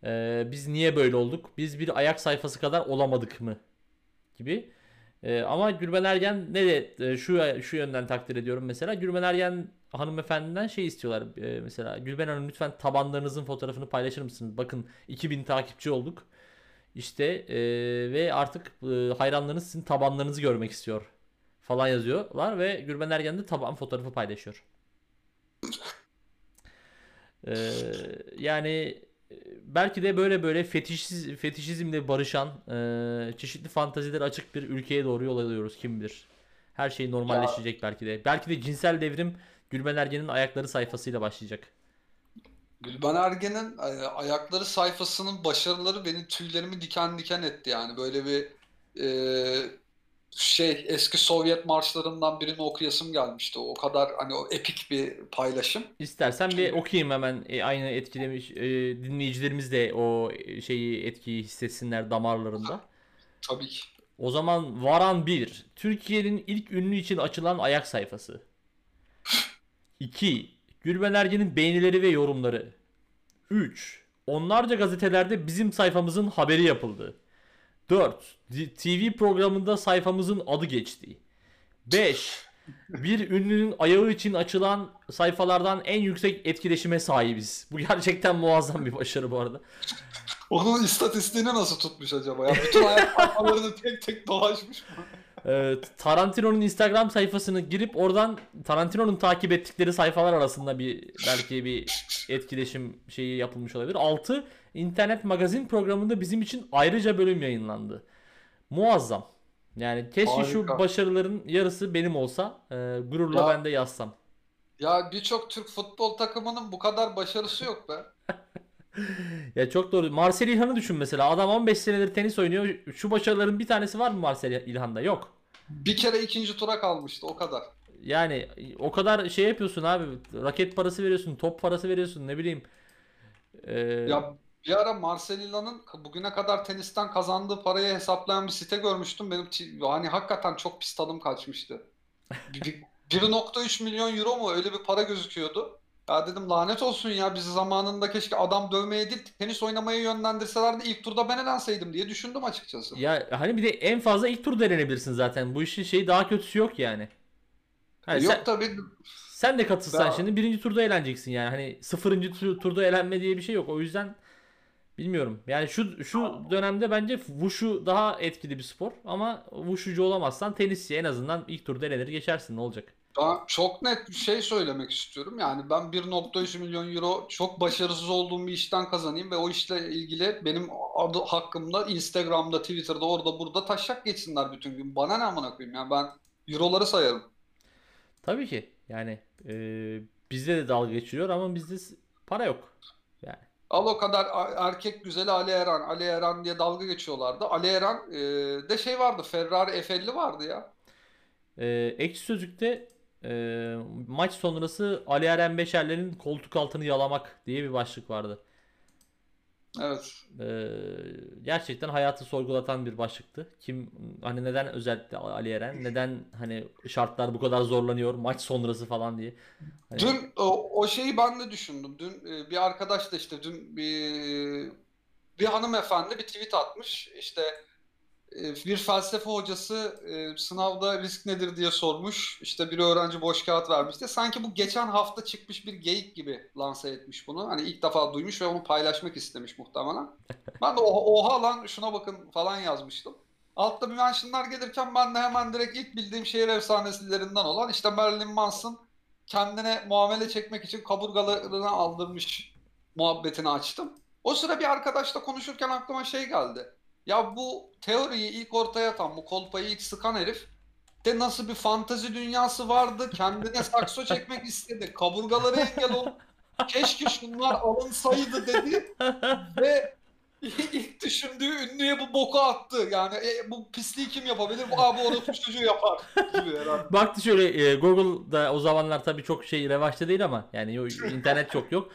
Ee, biz niye böyle olduk? Biz bir ayak sayfası kadar olamadık mı? Gibi. Ee, ama Gülben Ergen ne de e, şu şu yönden takdir ediyorum mesela. Gülben Ergen hanımefendiden şey istiyorlar. Ee, mesela Gülben Hanım lütfen tabanlarınızın fotoğrafını paylaşır mısınız? Bakın 2000 takipçi olduk. İşte e, ve artık e, hayranlarınız sizin tabanlarınızı görmek istiyor falan yazıyorlar ve Gülben Ergen de taban fotoğrafı paylaşıyor. Ee, yani e, belki de böyle böyle fetişiz, fetişizmle barışan e, çeşitli fantaziler açık bir ülkeye doğru yol alıyoruz kim bilir. Her şey normalleşecek belki de. Belki de cinsel devrim Gülben Ergen'in ayakları sayfasıyla başlayacak. Gülben Ergen'in e, ayakları sayfasının başarıları benim tüylerimi diken diken etti yani böyle bir e, şey eski Sovyet marşlarından birini okuyasım gelmişti. O kadar hani o epik bir paylaşım. İstersen bir okuyayım hemen E, aynı etkilemiş e, dinleyicilerimiz de o şeyi etkiyi hissetsinler damarlarında. Tabii ki. O zaman Varan 1. Türkiye'nin ilk ünlü için açılan ayak sayfası. 2. Gülben Ergen'in beğenileri ve yorumları. 3. Onlarca gazetelerde bizim sayfamızın haberi yapıldı. 4. TV programında sayfamızın adı geçti. 5. Bir ünlünün ayağı için açılan sayfalardan en yüksek etkileşime sahibiz. Bu gerçekten muazzam bir başarı bu arada. Onun istatistiğini nasıl tutmuş acaba ya? Bütün sayfalarını tek tek dolaşmış mı? Ee, Tarantino'nun Instagram sayfasını girip oradan Tarantino'nun takip ettikleri sayfalar arasında bir belki bir etkileşim şeyi yapılmış olabilir. 6. internet magazin programında bizim için ayrıca bölüm yayınlandı. Muazzam. Yani keşke şu Harika. başarıların yarısı benim olsa e, gururla Ya- ben de yazsam. Ya birçok Türk futbol takımının bu kadar başarısı yok be. Ya çok doğru. Marcel İlhan'ı düşün mesela. Adam 15 senedir tenis oynuyor. Şu başarıların bir tanesi var mı Marcel İlhan'da? Yok. Bir kere ikinci tura kalmıştı o kadar. Yani o kadar şey yapıyorsun abi. Raket parası veriyorsun, top parası veriyorsun, ne bileyim. Ee, Ya bir ara Marcelino'nun bugüne kadar tenisten kazandığı parayı hesaplayan bir site görmüştüm. Benim hani hakikaten çok pis tadım kaçmıştı. Bir- bir- 1.3 milyon euro mu öyle bir para gözüküyordu. Ya dedim lanet olsun ya bizi zamanında keşke adam dövmeye değil tenis oynamaya yönlendirselerdi ilk turda ben elenseydim diye düşündüm açıkçası. ya hani bir de en fazla ilk tur denenebilirsin zaten. Bu işin şeyi daha kötüsü yok yani. Hani Yok sen, tabii sen de katılsan Ben- şimdi birinci turda eğleneceksin yani. Hani sıfırıncı tu- turda eğlenme diye bir şey yok. O yüzden bilmiyorum. Yani şu şu dönemde bence Wushu daha etkili bir spor ama Wushu'cu olamazsan tenisçi en azından ilk turda elenir geçersin ne olacak? Ben çok net bir şey söylemek istiyorum. Yani ben 1.3 milyon euro çok başarısız olduğum bir işten kazanayım ve o işle ilgili benim adı hakkımda Instagram'da, Twitter'da, orada burada taşak geçsinler bütün gün. Bana ne amına koyayım ya ben euroları sayarım. Tabii ki. Yani e, bizde de dalga geçiliyor ama bizde para yok. Yani Al o kadar erkek güzeli Ali Eren, Ali Eren diye dalga geçiyorlardı. Ali Eren e, de şey vardı, Ferrari F50 vardı ya. e, Ekşi Sözlük'te e, maç sonrası Ali Eren Beşerler'in koltuk altını yalamak diye bir başlık vardı. Evet. E, gerçekten hayatı sorgulatan bir başlıktı. Kim hani neden özellikle Ali Eren neden hani şartlar bu kadar zorlanıyor maç sonrası falan diye. Hani- Dün o, o şeyi ben de düşündüm. Dün e, bir arkadaş da işte dün bir bir hanımefendi bir tweet atmış. İşte bir felsefe hocası e, sınavda risk nedir diye sormuş. İşte bir öğrenci boş kağıt vermişti. Sanki bu geçen hafta çıkmış bir geyik gibi lanse etmiş bunu. Hani ilk defa duymuş ve onu paylaşmak istemiş muhtemelen. Ben de oha, oha lan şuna bakın falan yazmıştım. Altta bir mentionlar gelirken ben de hemen direkt ilk bildiğim şehir efsanesilerinden olan işte Marilyn Manson kendine muamele çekmek için kaburgalarını aldırmış muhabbetini açtım. O sıra bir arkadaşla konuşurken aklıma şey geldi. Ya bu teoriyi ilk ortaya atan, bu kolpayı ilk sıkan herif de nasıl bir fantazi dünyası vardı. Kendine sakso çekmek istedi. Kaburgaları engel oldu. Keşke şunlar alınsaydı dedi. Ve ilk düşündüğü ünlüye bu boku attı. Yani e, bu pisliği kim yapabilir? Bu abi orospu çocuğu yapar gibi herhalde. Baktı şöyle e, Google'da o zamanlar tabii çok şey revaçta değil ama yani internet çok yok.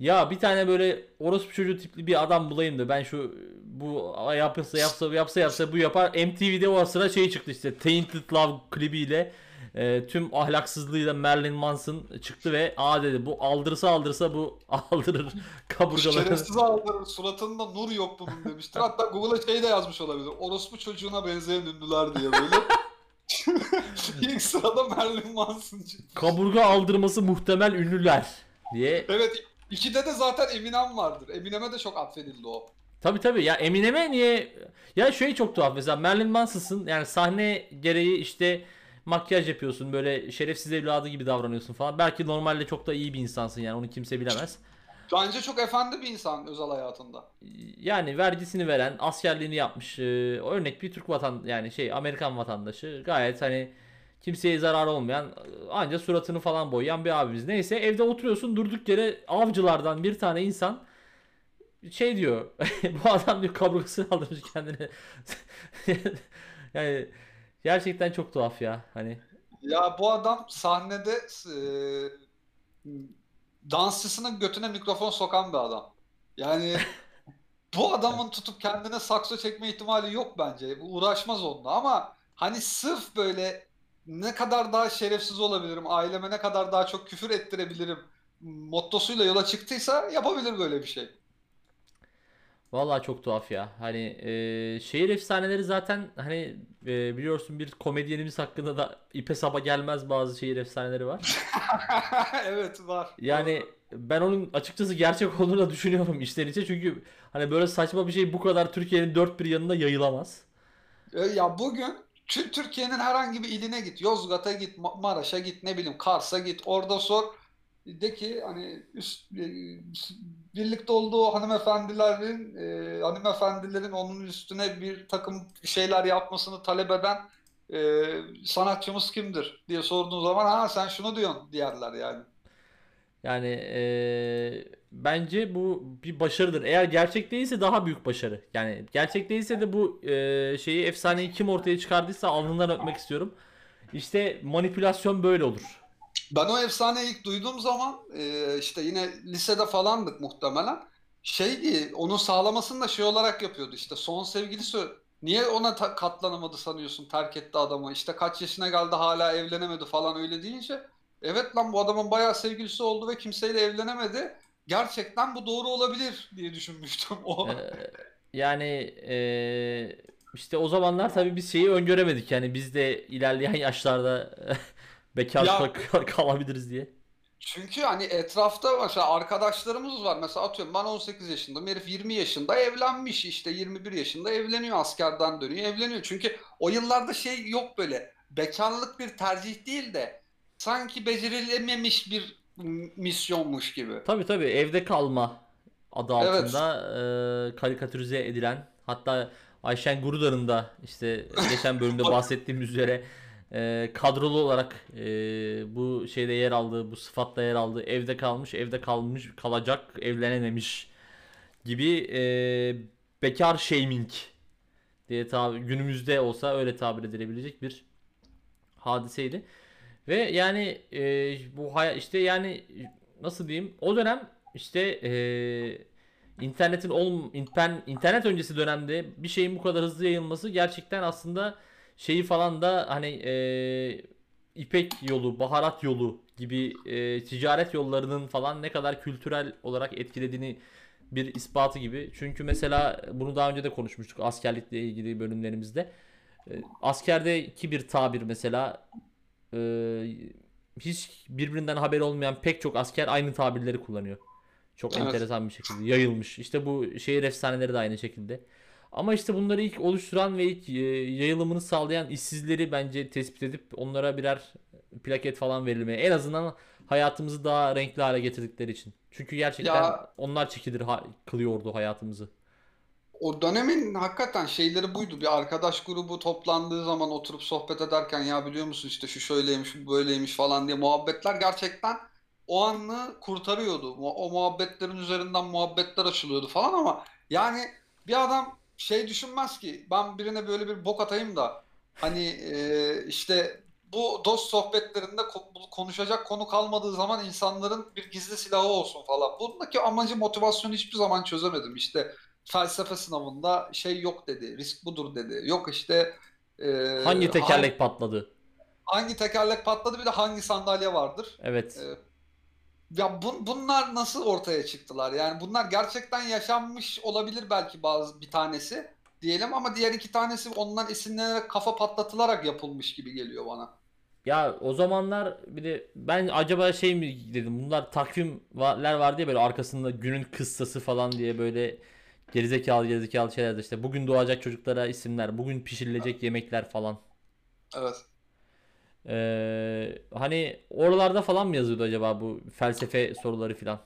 Ya bir tane böyle orospu çocuğu tipli bir adam bulayım da ben şu bu yapsa yapsa yapsa yapsa bu yapar. MTV'de o sıra şey çıktı işte Tainted Love klibiyle e, tüm ahlaksızlığıyla Marilyn Manson çıktı ve aa dedi bu aldırsa aldırsa bu aldırır kaburgalarını. Şerefsiz aldırır. Suratında nur yok bunun demiştir. Hatta Google'a şey de yazmış olabilir. Orospu çocuğuna benzeyen ünlüler diye böyle. İlk sırada Marilyn Manson çıktı. Kaburga aldırması muhtemel ünlüler diye. Evet ikide de zaten Eminem vardır. Eminem'e de çok atfedildi o. Tabii tabii ya Eminem'e niye ya şey çok tuhaf mesela Marilyn Manson'sın yani sahne gereği işte makyaj yapıyorsun böyle şerefsiz evladı gibi davranıyorsun falan. Belki normalde çok da iyi bir insansın yani onu kimse bilemez. Bence çok efendi bir insan özel hayatında. Yani vergisini veren, askerliğini yapmış, e, örnek bir Türk vatan yani şey Amerikan vatandaşı gayet hani kimseye zarar olmayan ancak suratını falan boyayan bir abimiz. Neyse evde oturuyorsun durduk yere avcılardan bir tane insan şey diyor bu adam diyor kaburgasını aldırmış kendine. yani gerçekten çok tuhaf ya hani. Ya bu adam sahnede e, dansçısının götüne mikrofon sokan bir adam. Yani bu adamın tutup kendine sakso çekme ihtimali yok bence. Bu Uğraşmaz onunla ama hani sırf böyle ne kadar daha şerefsiz olabilirim, aileme ne kadar daha çok küfür ettirebilirim mottosuyla yola çıktıysa yapabilir böyle bir şey. Vallahi çok tuhaf ya. Hani e, şehir efsaneleri zaten hani e, biliyorsun bir komedyenimiz hakkında da ipe sapa gelmez bazı şehir efsaneleri var. Evet var. Yani ben onun açıkçası gerçek olduğunu da düşünüyorum içten içe. Çünkü hani böyle saçma bir şey bu kadar Türkiye'nin dört bir yanında yayılamaz. E, Ya bugün Tü- Türkiye'nin herhangi bir iline git. Yozgat'a git, Ma- Maraş'a git, ne bileyim Kars'a git. Orada sor. De ki hani üst, e, birlikte olduğu hanımefendilerin e, hanımefendilerin onun üstüne bir takım şeyler yapmasını talep eden e, sanatçımız kimdir diye sorduğun zaman ha sen şunu diyorsun diyerler yani. Yani e, bence bu bir başarıdır. Eğer gerçek değilse daha büyük başarı. Yani gerçek değilse de bu e, şeyi efsaneyi kim ortaya çıkardıysa alnından öpmek istiyorum. İşte manipülasyon böyle olur. Ben o efsaneyi ilk duyduğum zaman e, işte yine lisede falandık muhtemelen. Şeydi, onun sağlamasını da şey olarak yapıyordu işte son sevgilisi niye ona ta- katlanamadı sanıyorsun terk etti adamı işte kaç yaşına geldi hala evlenemedi falan öyle deyince evet lan bu adamın bayağı sevgilisi oldu ve kimseyle evlenemedi gerçekten bu doğru olabilir diye düşünmüştüm o. Ee, yani e, işte o zamanlar tabii biz şeyi öngöremedik. Yani biz de ilerleyen yaşlarda bekar kalabiliriz diye. Çünkü hani etrafta mesela arkadaşlarımız var. Mesela atıyorum ben 18 yaşındayım. Herif 20 yaşında evlenmiş işte 21 yaşında evleniyor askerden dönüyor evleniyor. Çünkü o yıllarda şey yok böyle bekarlık bir tercih değil de sanki becerilememiş bir misyonmuş gibi. Tabii tabii evde kalma adı Evet. altında e, karikatürize edilen hatta Ayşen Gurudar'ın da işte geçen bölümde bahsettiğimiz üzere e, kadrolu olarak e, bu şeyde yer aldığı, bu sıfatla yer aldığı evde kalmış, evde kalmış, kalacak, evlenememiş gibi e, bekar shaming diye tabi günümüzde olsa öyle tabir edilebilecek bir hadiseydi. Ve yani e, bu hay- işte yani nasıl diyeyim o dönem işte e, internetin ol inter- internet öncesi dönemde bir şeyin bu kadar hızlı yayılması gerçekten aslında şeyi falan da hani e, İpek yolu, baharat yolu gibi e, ticaret yollarının falan ne kadar kültürel olarak etkilediğini bir ispatı gibi. Çünkü mesela bunu daha önce de konuşmuştuk askerlikle ilgili bölümlerimizde. E, askerdeki bir tabir mesela e, hiç birbirinden haberi olmayan pek çok asker aynı tabirleri kullanıyor. Çok Evet. enteresan bir şekilde yayılmış. İşte bu şehir efsaneleri de aynı şekilde. Ama işte bunları ilk oluşturan ve ilk e, yayılımını sağlayan işsizleri bence tespit edip onlara birer plaket falan verilmeye. En azından hayatımızı daha renkli hale getirdikleri için. Çünkü gerçekten Ya- onlar çekilir ha- kılıyordu hayatımızı. O dönemin hakikaten şeyleri buydu. Bir arkadaş grubu toplandığı zaman oturup sohbet ederken ya biliyor musun işte şu şöyleymiş, bu böyleymiş falan diye muhabbetler gerçekten o anı kurtarıyordu. Mu- O muhabbetlerin üzerinden muhabbetler açılıyordu falan ama yani bir adam şey düşünmez ki ben birine böyle bir bok atayım da hani e, işte bu dost sohbetlerinde ko- konuşacak konu kalmadığı zaman insanların bir gizli silahı olsun falan. Bundaki amacı motivasyonu hiçbir zaman çözemedim. İşte felsefe sınavında şey yok dedi, risk budur dedi. Yok işte e, Hangi tekerlek patladı? hangi tekerlek patladı bir de hangi sandalye vardır. Evet. E, ya bun- bunlar nasıl ortaya çıktılar? Yani bunlar gerçekten yaşanmış olabilir belki bazı bir tanesi diyelim ama diğer iki tanesi ondan esinlenerek kafa patlatılarak yapılmış gibi geliyor bana. Ya o zamanlar bir de ben acaba şey mi dedim bunlar takvimler vardı ya böyle arkasında günün kıssası falan diye böyle gerizekalı gerizekalı şeyler işte bugün doğacak çocuklara isimler, bugün pişirilecek yemekler falan. Evet. Ee, hani oralarda falan mı yazıyordu acaba bu felsefe soruları filan?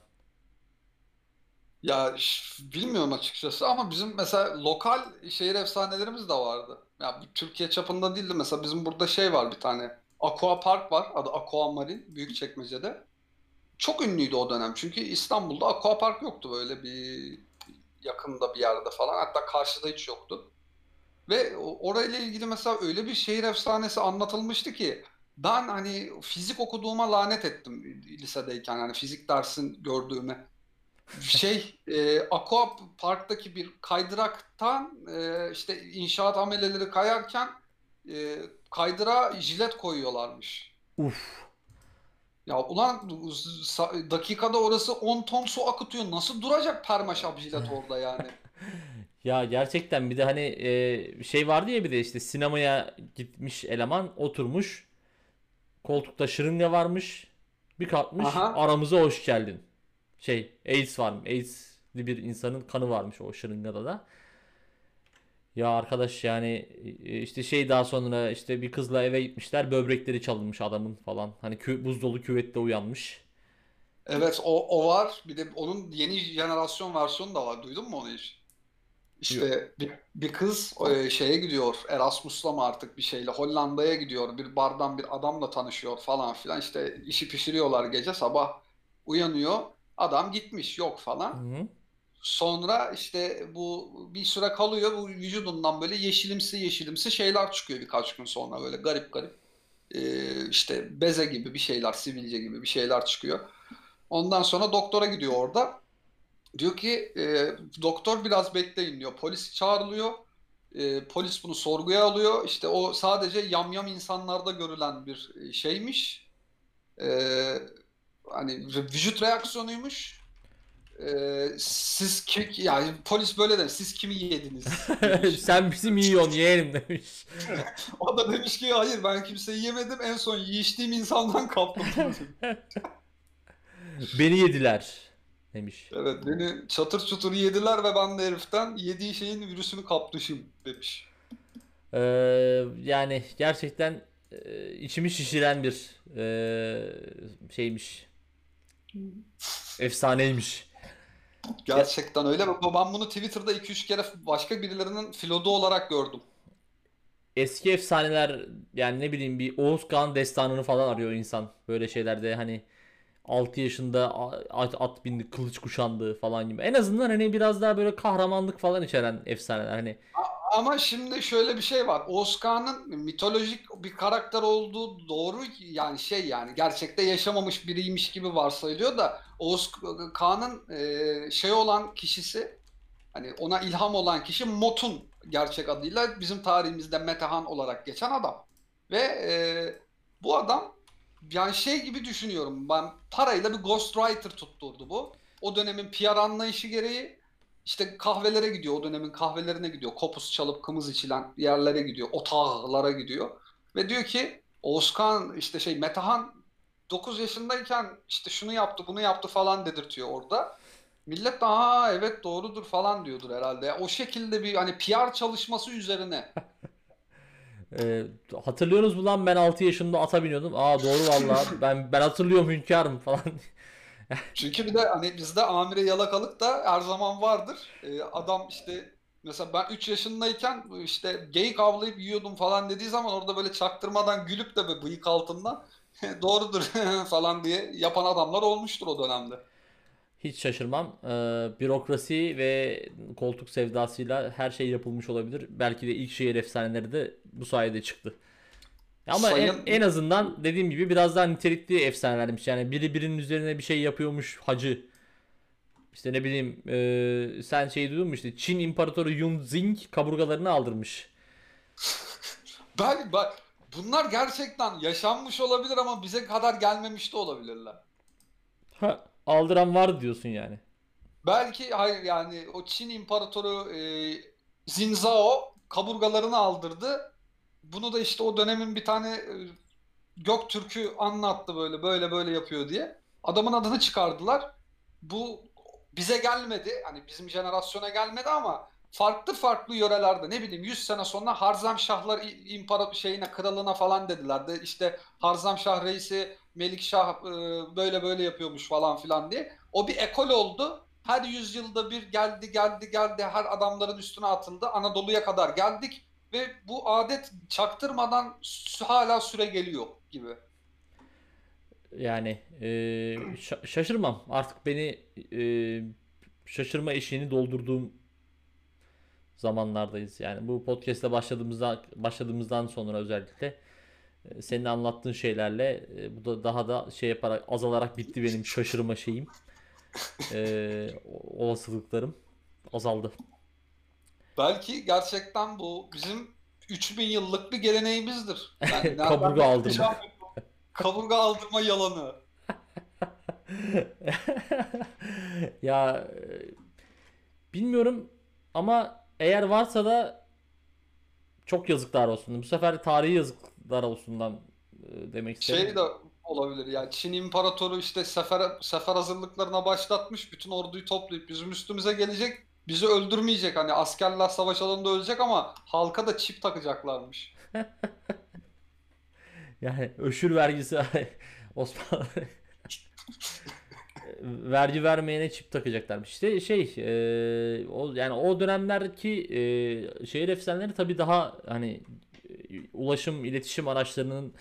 Ya bilmiyorum açıkçası ama bizim mesela lokal şehir efsanelerimiz de vardı. Ya Türkiye çapında değildi mesela bizim burada şey var bir tane. Aqua Park var adı Aqua Marine Büyükçekmece'de. Çok ünlüydü o dönem çünkü İstanbul'da Aqua Park yoktu böyle bir yakında bir yerde falan hatta karşıda hiç yoktu. Ve orayla ilgili mesela öyle bir şehir efsanesi anlatılmıştı ki ben hani fizik okuduğuma lanet ettim lisedeyken hani fizik dersin gördüğüme şey e, Aqua Park'taki bir kaydıraktan e, işte inşaat ameleleri kayarken e, kaydıra jilet koyuyorlarmış. Uf. Ya ulan dakikada orası 10 ton su akıtıyor. Nasıl duracak permaşap jilet orada yani? Ya gerçekten bir de hani e, şey vardı ya bir de işte sinemaya gitmiş eleman oturmuş koltukta şırınga varmış bir kalkmış Aha. aramıza hoş geldin. Şey AIDS var AIDS'li bir insanın kanı varmış o şırıngada da. Ya arkadaş yani e, işte şey daha sonra işte bir kızla eve gitmişler böbrekleri çalınmış adamın falan. Hani kü- buz dolu küvette uyanmış. Evet o, o var. Bir de onun yeni jenerasyon versiyonu da var. Duydun mu onu hiç? İşte bir, bir kız e, şeye gidiyor. Erasmus'la mı artık bir şeyle Hollanda'ya gidiyor. Bir bardan bir adamla tanışıyor falan filan. İşte işi pişiriyorlar gece sabah uyanıyor. Adam gitmiş yok falan. Hı hı. Sonra işte bu bir süre kalıyor. Bu vücudundan böyle yeşilimsi yeşilimsi şeyler çıkıyor birkaç gün sonra böyle garip garip. Ee, işte beze gibi bir şeyler, sivilce gibi bir şeyler çıkıyor. Ondan sonra doktora gidiyor orada. Diyor ki e, doktor biraz bekleyin diyor. Polis çağrılıyor. E, polis bunu sorguya alıyor. İşte o sadece yamyam insanlarda görülen bir e, şeymiş. E, hani vücut reaksiyonuymuş. Ee, siz ki yani polis böyle der. Siz kimi yediniz? Sen bizim yiyorsun yeğenim demiş. O da demiş ki hayır ben kimseyi yemedim. En son yiyiştiğim insandan kaptım. Beni yediler demiş. Evet beni çatır çutur yediler ve ben de heriften yediği şeyin virüsünü kapmışım demiş. Ee, yani gerçekten e, içimi şişiren bir e, şeymiş. Efsaneymiş. Gerçekten öyle. Ben bunu Twitter'da 2-3 kere başka birilerinin filodu olarak gördüm. Eski efsaneler yani ne bileyim bir Oğuz Kağan destanını falan arıyor insan. Böyle şeylerde hani 6 yaşında at, at bindi, kılıç kuşandı falan gibi. En azından hani biraz daha böyle kahramanlık falan içeren efsaneler. Hani Ama şimdi şöyle bir şey var. Oğuzkan'ın mitolojik bir karakter olduğu doğru yani şey yani gerçekte yaşamamış biriymiş gibi varsayılıyor da Oğuzkan'ın e, şey olan kişisi hani ona ilham olan kişi Motun gerçek adıyla bizim tarihimizde Metehan olarak geçen adam. Ve e, bu adam yani şey gibi düşünüyorum ben parayla bir ghostwriter tutturdu bu. O dönemin PR anlayışı gereği işte kahvelere gidiyor. O dönemin kahvelerine gidiyor. Kopuz çalıp kımız içilen yerlere gidiyor. Otağlara gidiyor. Ve diyor ki Oğuzkan işte şey Metehan 9 yaşındayken işte şunu yaptı bunu yaptı falan dedirtiyor orada. Millet de ha evet doğrudur falan diyordur herhalde. O şekilde bir hani PR çalışması üzerine. E, hatırlıyorsunuz mu lan ben 6 yaşında ata biniyordum. Aa doğru valla ben ben hatırlıyorum hünkârım falan. Çünkü bir de hani bizde amire yalakalık da her zaman vardır. Ee, adam işte mesela ben 3 yaşındayken işte geyik avlayıp yiyordum falan dediği zaman orada böyle çaktırmadan gülüp de böyle bıyık altından doğrudur falan diye yapan adamlar olmuştur o dönemde. Hiç şaşırmam. Ee, bürokrasi ve koltuk sevdasıyla her şey yapılmış olabilir. Belki de ilk şehir efsaneleri de bu sayede çıktı. Ama en, Sayın- en azından dediğim gibi biraz daha nitelikli efsanelermiş. Yani biri birinin üzerine bir şey yapıyormuş hacı. İşte ne bileyim e, sen şey duydun mu işte Çin İmparatoru Yunzing kaburgalarını aldırmış. Ben bak bunlar gerçekten yaşanmış olabilir ama bize kadar gelmemiş de olabilirler. Ha, aldıran var diyorsun yani. Belki hayır yani o Çin İmparatoru e, Zinzao kaburgalarını aldırdı. Bunu da işte o dönemin bir tane e, Göktürk'ü anlattı böyle böyle böyle yapıyor diye. Adamın adını çıkardılar. Bu bize gelmedi. Hani bizim jenerasyona gelmedi ama farklı farklı yörelerde ne bileyim 100 sene sonra Harzemşahlar İ- imparator şeyine kralına falan dediler de işte Harzemşah reisi Melikşah e, böyle böyle yapıyormuş falan filan diye. O bir ekol oldu. Her yüzyılda bir geldi geldi geldi her adamların üstüne atıldı. Anadolu'ya kadar geldik ve bu adet çaktırmadan hala süre geliyor gibi. Yani e, şa- şaşırmam. Artık beni e, şaşırma eşiğini doldurduğum zamanlardayız. Yani bu podcast'te başladığımızda başladığımızdan sonra özellikle senin anlattığın şeylerle e, bu da daha da şey yaparak azalarak bitti benim şaşırma şeyim. E, o- olasılıklarım azaldı. Belki gerçekten bu bizim 3000 yıllık bir geleneğimizdir. Yani Kaburga aldırma. Kaburga aldırma yalanı. Ya e, bilmiyorum ama eğer varsa da çok yazıklar olsun. Bu sefer tarihi yazıklar olsundan e, demek istedim. Şey de olabilir yani Çin İmparatoru işte sefer sefer hazırlıklarına başlatmış. Bütün orduyu toplayıp bizim üstümüze gelecek. Bizi öldürmeyecek. Hani askerler savaş alanında ölecek ama halka da çip takacaklarmış. Yani öşür vergisi Osmanlı vergi vermeyene çip takacaklarmış. İşte şey e, o yani o dönemlerdeki e, şehir efsaneleri tabii daha hani ulaşım iletişim araçlarının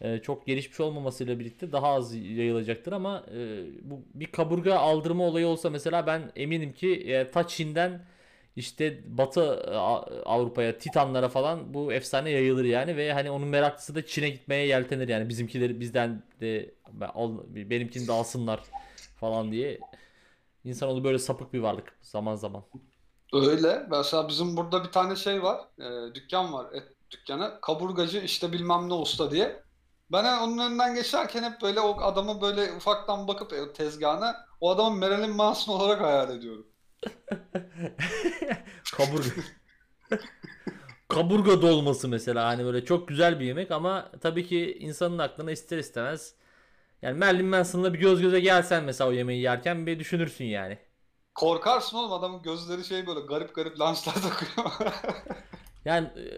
e, çok gelişmiş olmamasıyla birlikte daha az yayılacaktır ama e, bu bir kaburga aldırma olayı olsa mesela ben eminim ki e, ta Çin'den işte Batı e, Avrupa'ya, Titanlara falan bu efsane yayılır yani ve hani onun meraklısı da Çin'e gitmeye yeltenir yani bizimkileri bizden de benimkini de alsınlar falan diye. İnsanoğlu böyle sapık bir varlık zaman zaman. Öyle. Mesela bizim burada bir tane şey var. e, dükkan var. Et dükkanı. Kaburgacı işte bilmem ne usta diye. Ben onun önünden geçerken hep böyle o adamı böyle ufaktan bakıp e, tezgahına o adamı Marilyn Manson olarak hayal ediyorum. Kaburga. Kaburga dolması mesela hani böyle çok güzel bir yemek ama tabii ki insanın aklına ister istemez yani Marilyn Manson'la bir göz göze gelsen mesela o yemeği yerken bir düşünürsün yani. Korkarsın oğlum adamın gözleri şey böyle garip garip lensler takıyor. Yani e,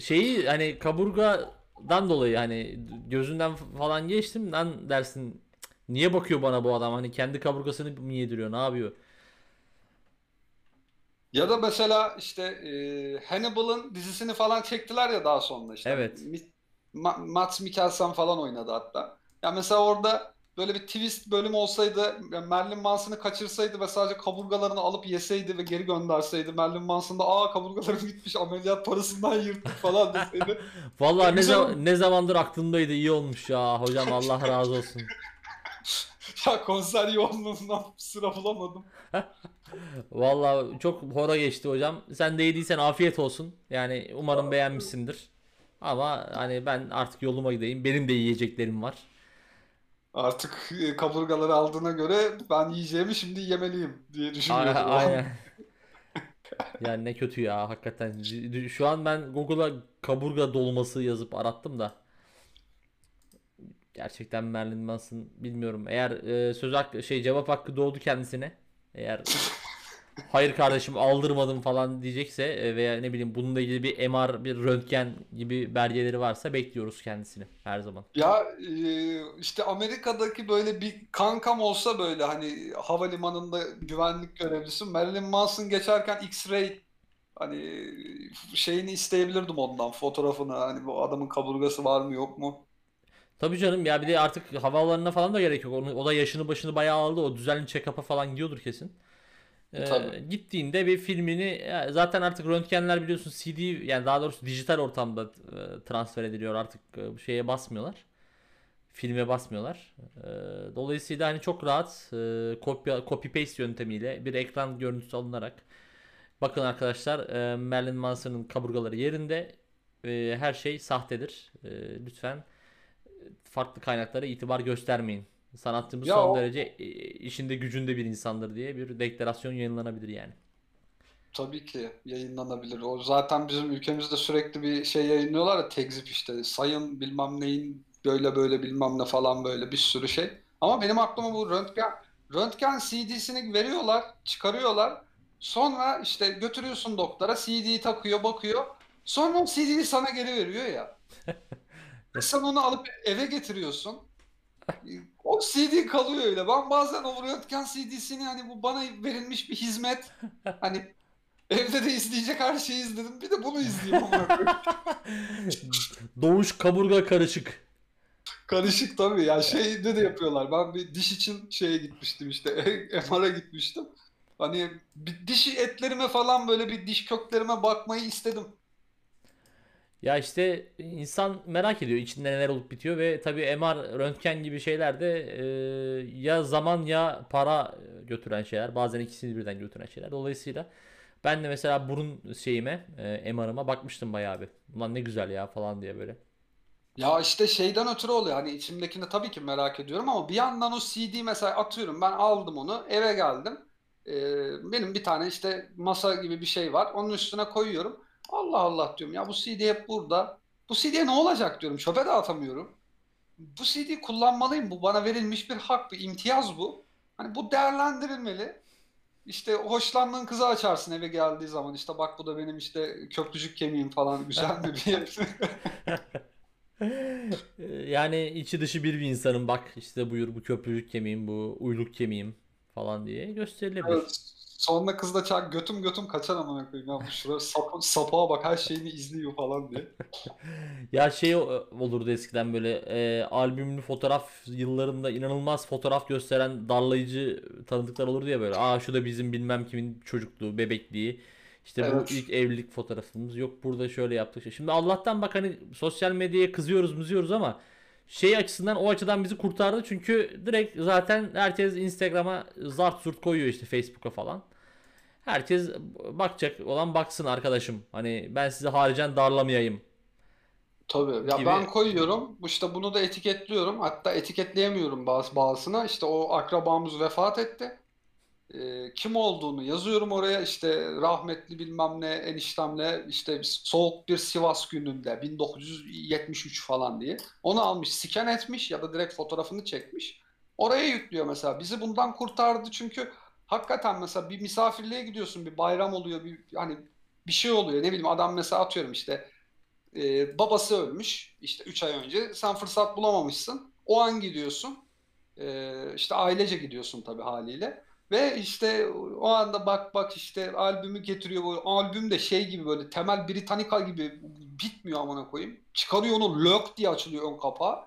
şeyi hani kaburgadan dolayı hani gözünden falan geçtim lan dersin "Cık, niye bakıyor bana bu adam hani kendi kaburgasını mı yediriyor ne yapıyor? Ya da mesela işte e, Hannibal'ın dizisini falan çektiler ya daha sonra işte. Evet. Mi- Ma- Mads Mikkelsen falan oynadı hatta. Ya mesela orada böyle bir twist bölüm olsaydı Marilyn Manson'ı kaçırsaydı ve sadece kaburgalarını alıp yeseydi ve geri gönderseydi Marilyn Manson da aa kaburgalarım gitmiş ameliyat parasından yırttık falan deseydi. Vallahi ne, Güzel za- ne zamandır aklımdaydı iyi olmuş ya hocam Allah razı olsun. Ya konser yoğunluğundan sıra bulamadım. Vallahi çok hora geçti hocam. Sen de yediysen afiyet olsun. Yani umarım beğenmişsindir. Ama hani ben artık yoluma gideyim. Benim de yiyeceklerim var. Artık e, kaburgaları aldığına göre ben yiyeceğimi şimdi yemeliyim diye düşünüyorum. Aynen. Yani ne kötü ya hakikaten. Şu an ben Google'a kaburga dolması yazıp arattım da. Gerçekten Marilyn Manson bilmiyorum. Eğer e, söz hakkı şey cevap hakkı doğdu kendisine. Eğer hayır kardeşim aldırmadım falan diyecekse e, veya ne bileyim bununla ilgili bir MR, bir röntgen gibi belgeleri varsa bekliyoruz kendisini her zaman. Ya e, işte Amerika'daki böyle bir kankam olsa böyle hani havalimanında güvenlik görevlisi Marilyn Manson geçerken X-ray hani şeyini isteyebilirdim ondan fotoğrafını hani bu adamın kaburgası var mı yok mu? Tabii canım ya bir de artık havaalanına falan da gerek yok. Onu, o da yaşını başını bayağı aldı. O düzenli check-up'a falan gidiyordur kesin. Ee, Tabii. gittiğinde bir filmini zaten artık röntgenler biliyorsun CD yani daha doğrusu dijital ortamda e, transfer ediliyor artık e, şeye basmıyorlar. Filme basmıyorlar. E, dolayısıyla hani çok rahat e, kopya copy paste yöntemiyle bir ekran görüntüsü alınarak bakın arkadaşlar e, Marilyn Manson'ın kaburgaları yerinde E, her şey sahtedir. E, lütfen farklı kaynaklara itibar göstermeyin. Sanatçımız Ya son o- derece e, işinde gücünde bir insandır diye bir deklarasyon yayınlanabilir yani. Tabii ki yayınlanabilir. O zaten bizim ülkemizde sürekli bir şey yayınlıyorlar ya tekzip işte sayın bilmem neyin böyle böyle bilmem ne falan böyle bir sürü şey. Ama benim aklıma bu röntgen röntgen CD'sini veriyorlar, çıkarıyorlar. Sonra işte götürüyorsun doktora, CD'yi takıyor, bakıyor. Sonra o CD'yi sana geri veriyor ya. Sen onu alıp eve getiriyorsun. O CD kalıyor öyle. Ben bazen o röntgen CD'sini hani bu bana verilmiş bir hizmet. Hani evde de izleyecek her şeyi izledim. Bir de bunu izleyeyim ama Doğuş kaburga karışık. karışık tabii. Ya şeyde de yapıyorlar. Ben bir diş için şeye gitmiştim işte. MR'a gitmiştim. Hani bir diş etlerime falan böyle bir diş köklerime bakmayı istedim. Ya işte insan merak ediyor içinde neler olup bitiyor ve tabii MR, röntgen gibi şeyler de e, ya zaman ya para götüren şeyler. Bazen ikisini birden götüren şeyler. Dolayısıyla ben de mesela burun şeyime, e, MR'ıma bakmıştım bayağı bir. Ulan ne güzel ya falan diye böyle. Ya işte şeyden ötürü oluyor. Hani içimdekini tabii ki merak ediyorum ama bir yandan o CD mesela atıyorum ben aldım onu eve geldim. Ee, benim bir tane işte masa gibi bir şey var. Onun üstüne koyuyorum. Allah Allah diyorum ya bu CD hep burada. Bu CD'ye ne olacak diyorum. Çöpe de atamıyorum. Bu CD kullanmalıyım. Bu bana verilmiş bir hak, bir imtiyaz bu. Hani bu değerlendirilmeli. İşte hoşlandığın kızı açarsın eve geldiği zaman. İşte bak bu da benim işte köprücük kemiğim falan güzel mi diye. E, Yani içi dışı bir bir insanın bak işte buyur bu köprülük kemiğim bu uyluk kemiğim falan diye gösterilebilir. Evet. Sonra kız da çak götüm götüm kaçar amına koyayım ya bu şuraya sap, sapağa bak her şeyini izliyor falan diye. Ya şey o- olurdu eskiden böyle e, albümlü fotoğraf yıllarında inanılmaz fotoğraf gösteren darlayıcı tanıdıklar olurdu ya böyle. Aa şu da bizim bilmem kimin çocukluğu, bebekliği. İşte bu Evet. ilk evlilik fotoğrafımız. Yok burada şöyle yaptık. Şimdi Allah'tan bak hani sosyal medyaya kızıyoruz, mızıyoruz ama şey açısından o açıdan bizi kurtardı. Çünkü direkt zaten herkes Instagram'a zart zurt koyuyor işte Facebook'a falan. Herkes bakacak olan baksın arkadaşım. Hani ben sizi haricen darlamayayım Tabii. Ya gibi. ben koyuyorum. İşte bunu da etiketliyorum. Hatta etiketleyemiyorum bazı bazısına. İşte o akrabamız vefat etti. Ee, kim olduğunu yazıyorum oraya. İşte rahmetli bilmem ne eniştemle işte soğuk bir Sivas gününde 1973 falan diye. Onu almış, scan etmiş ya da direkt fotoğrafını çekmiş. Oraya yüklüyor mesela. Bizi bundan kurtardı çünkü hakikaten mesela bir misafirliğe gidiyorsun, bir bayram oluyor, bir hani bir şey oluyor. Ne bileyim adam mesela atıyorum işte e, babası ölmüş işte 3 ay önce. Sen fırsat bulamamışsın. O an gidiyorsun. E, işte ailece gidiyorsun tabii haliyle. Ve işte o anda bak bak işte albümü getiriyor. Bu albüm de şey gibi böyle Temel Britannica gibi bitmiyor amına koyayım. Çıkarıyor onu lök diye açılıyor ön kapağı.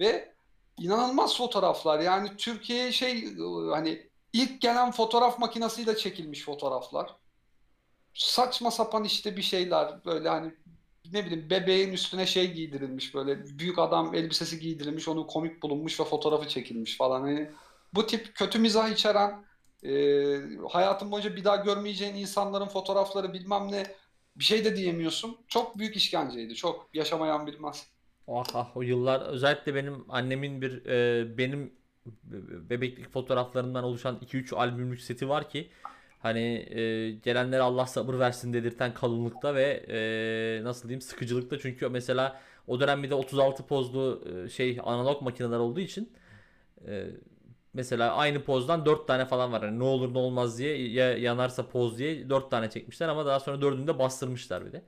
Ve inanılmaz fotoğraflar. Yani Türkiye'ye şey hani ilk gelen fotoğraf makinesiyle çekilmiş fotoğraflar. Saçma sapan işte bir şeyler böyle hani ne bileyim bebeğin üstüne şey giydirilmiş böyle büyük adam elbisesi giydirilmiş onu komik bulunmuş ve fotoğrafı çekilmiş falan. Hani bu tip kötü mizah içeren e, hayatın boyunca bir daha görmeyeceğin insanların fotoğrafları bilmem ne bir şey de diyemiyorsun. Çok büyük işkenceydi. Çok yaşamayan bilmez. Ah ah o yıllar özellikle benim annemin bir e, benim be- bebeklik fotoğraflarından oluşan 2-3 albümlük seti var ki hani e, gelenlere Allah sabır versin dedirten kalınlıkta ve e, nasıl diyeyim sıkıcılıkta çünkü mesela o dönem bir de 36 pozlu e, şey analog makineler olduğu için e, mesela aynı pozdan 4 tane falan var. Hani ne olur ne olmaz diye ya yanarsa poz diye 4 tane çekmişler ama daha sonra dördünü de bastırmışlar bir de.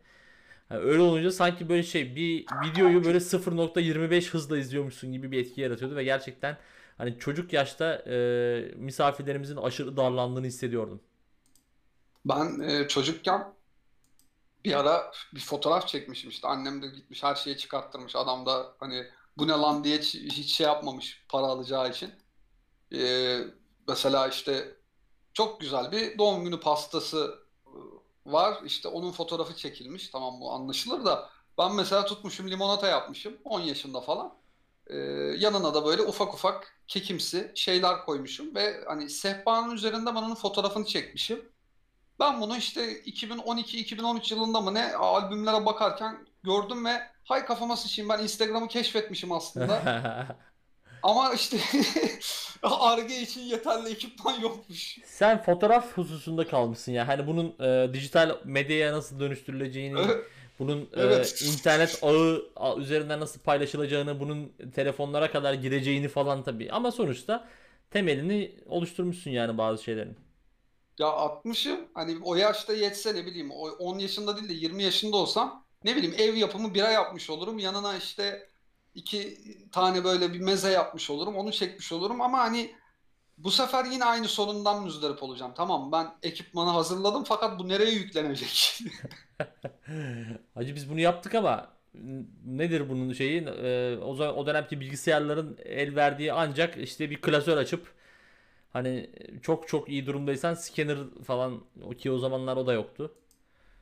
Yani öyle olunca sanki böyle şey bir videoyu böyle 0.25 hızla izliyormuşsun gibi bir etki yaratıyordu ve gerçekten hani çocuk yaşta e, misafirlerimizin aşırı darlandığını hissediyordum. Ben e, çocukken bir ara bir fotoğraf çekmişim işte. Annem de gitmiş her şeyi çıkarttırmış. Adam da hani bu ne lan? diye hiç, şey yapmamış para alacağı için. E, mesela işte çok güzel bir doğum günü pastası e, var. İşte onun fotoğrafı çekilmiş. Tamam bu anlaşılır da. Ben mesela tutmuşum limonata yapmışım. 10 yaşında falan. E, yanına da böyle ufak ufak kekimsi şeyler koymuşum ve hani sehpanın üzerinde ben onun fotoğrafını çekmişim. Ben bunu işte 2012-2013 yılında mı ne albümlere bakarken gördüm ve hay kafama sıçayım ben Instagram'ı keşfetmişim aslında. Ama işte Ar-Ge için yeterli ekipman yokmuş. Sen fotoğraf hususunda kalmışsın ya. Hani bunun e, dijital medyaya nasıl dönüştürüleceğini, bunun e, Evet. internet ağı üzerinden nasıl paylaşılacağını, bunun telefonlara kadar gireceğini falan tabii. Ama sonuçta temelini oluşturmuşsun yani bazı şeylerin. Ya 60'ım hani o yaşta yetse ne bileyim o 10 yaşında değil de 20 yaşında olsam ne bileyim ev yapımı bira yapmış olurum. Yanına işte iki tane böyle bir meze yapmış olurum. Onu çekmiş olurum ama hani bu sefer yine aynı sorundan müzdarip olacağım. Tamam ben ekipmanı hazırladım fakat bu nereye yüklenecek? Hacı biz bunu yaptık ama nedir bunun şeyi? Ee, o zaman o dönemki bilgisayarların el verdiği ancak işte bir klasör açıp hani çok çok iyi durumdaysan scanner falan o ki o zamanlar o da yoktu.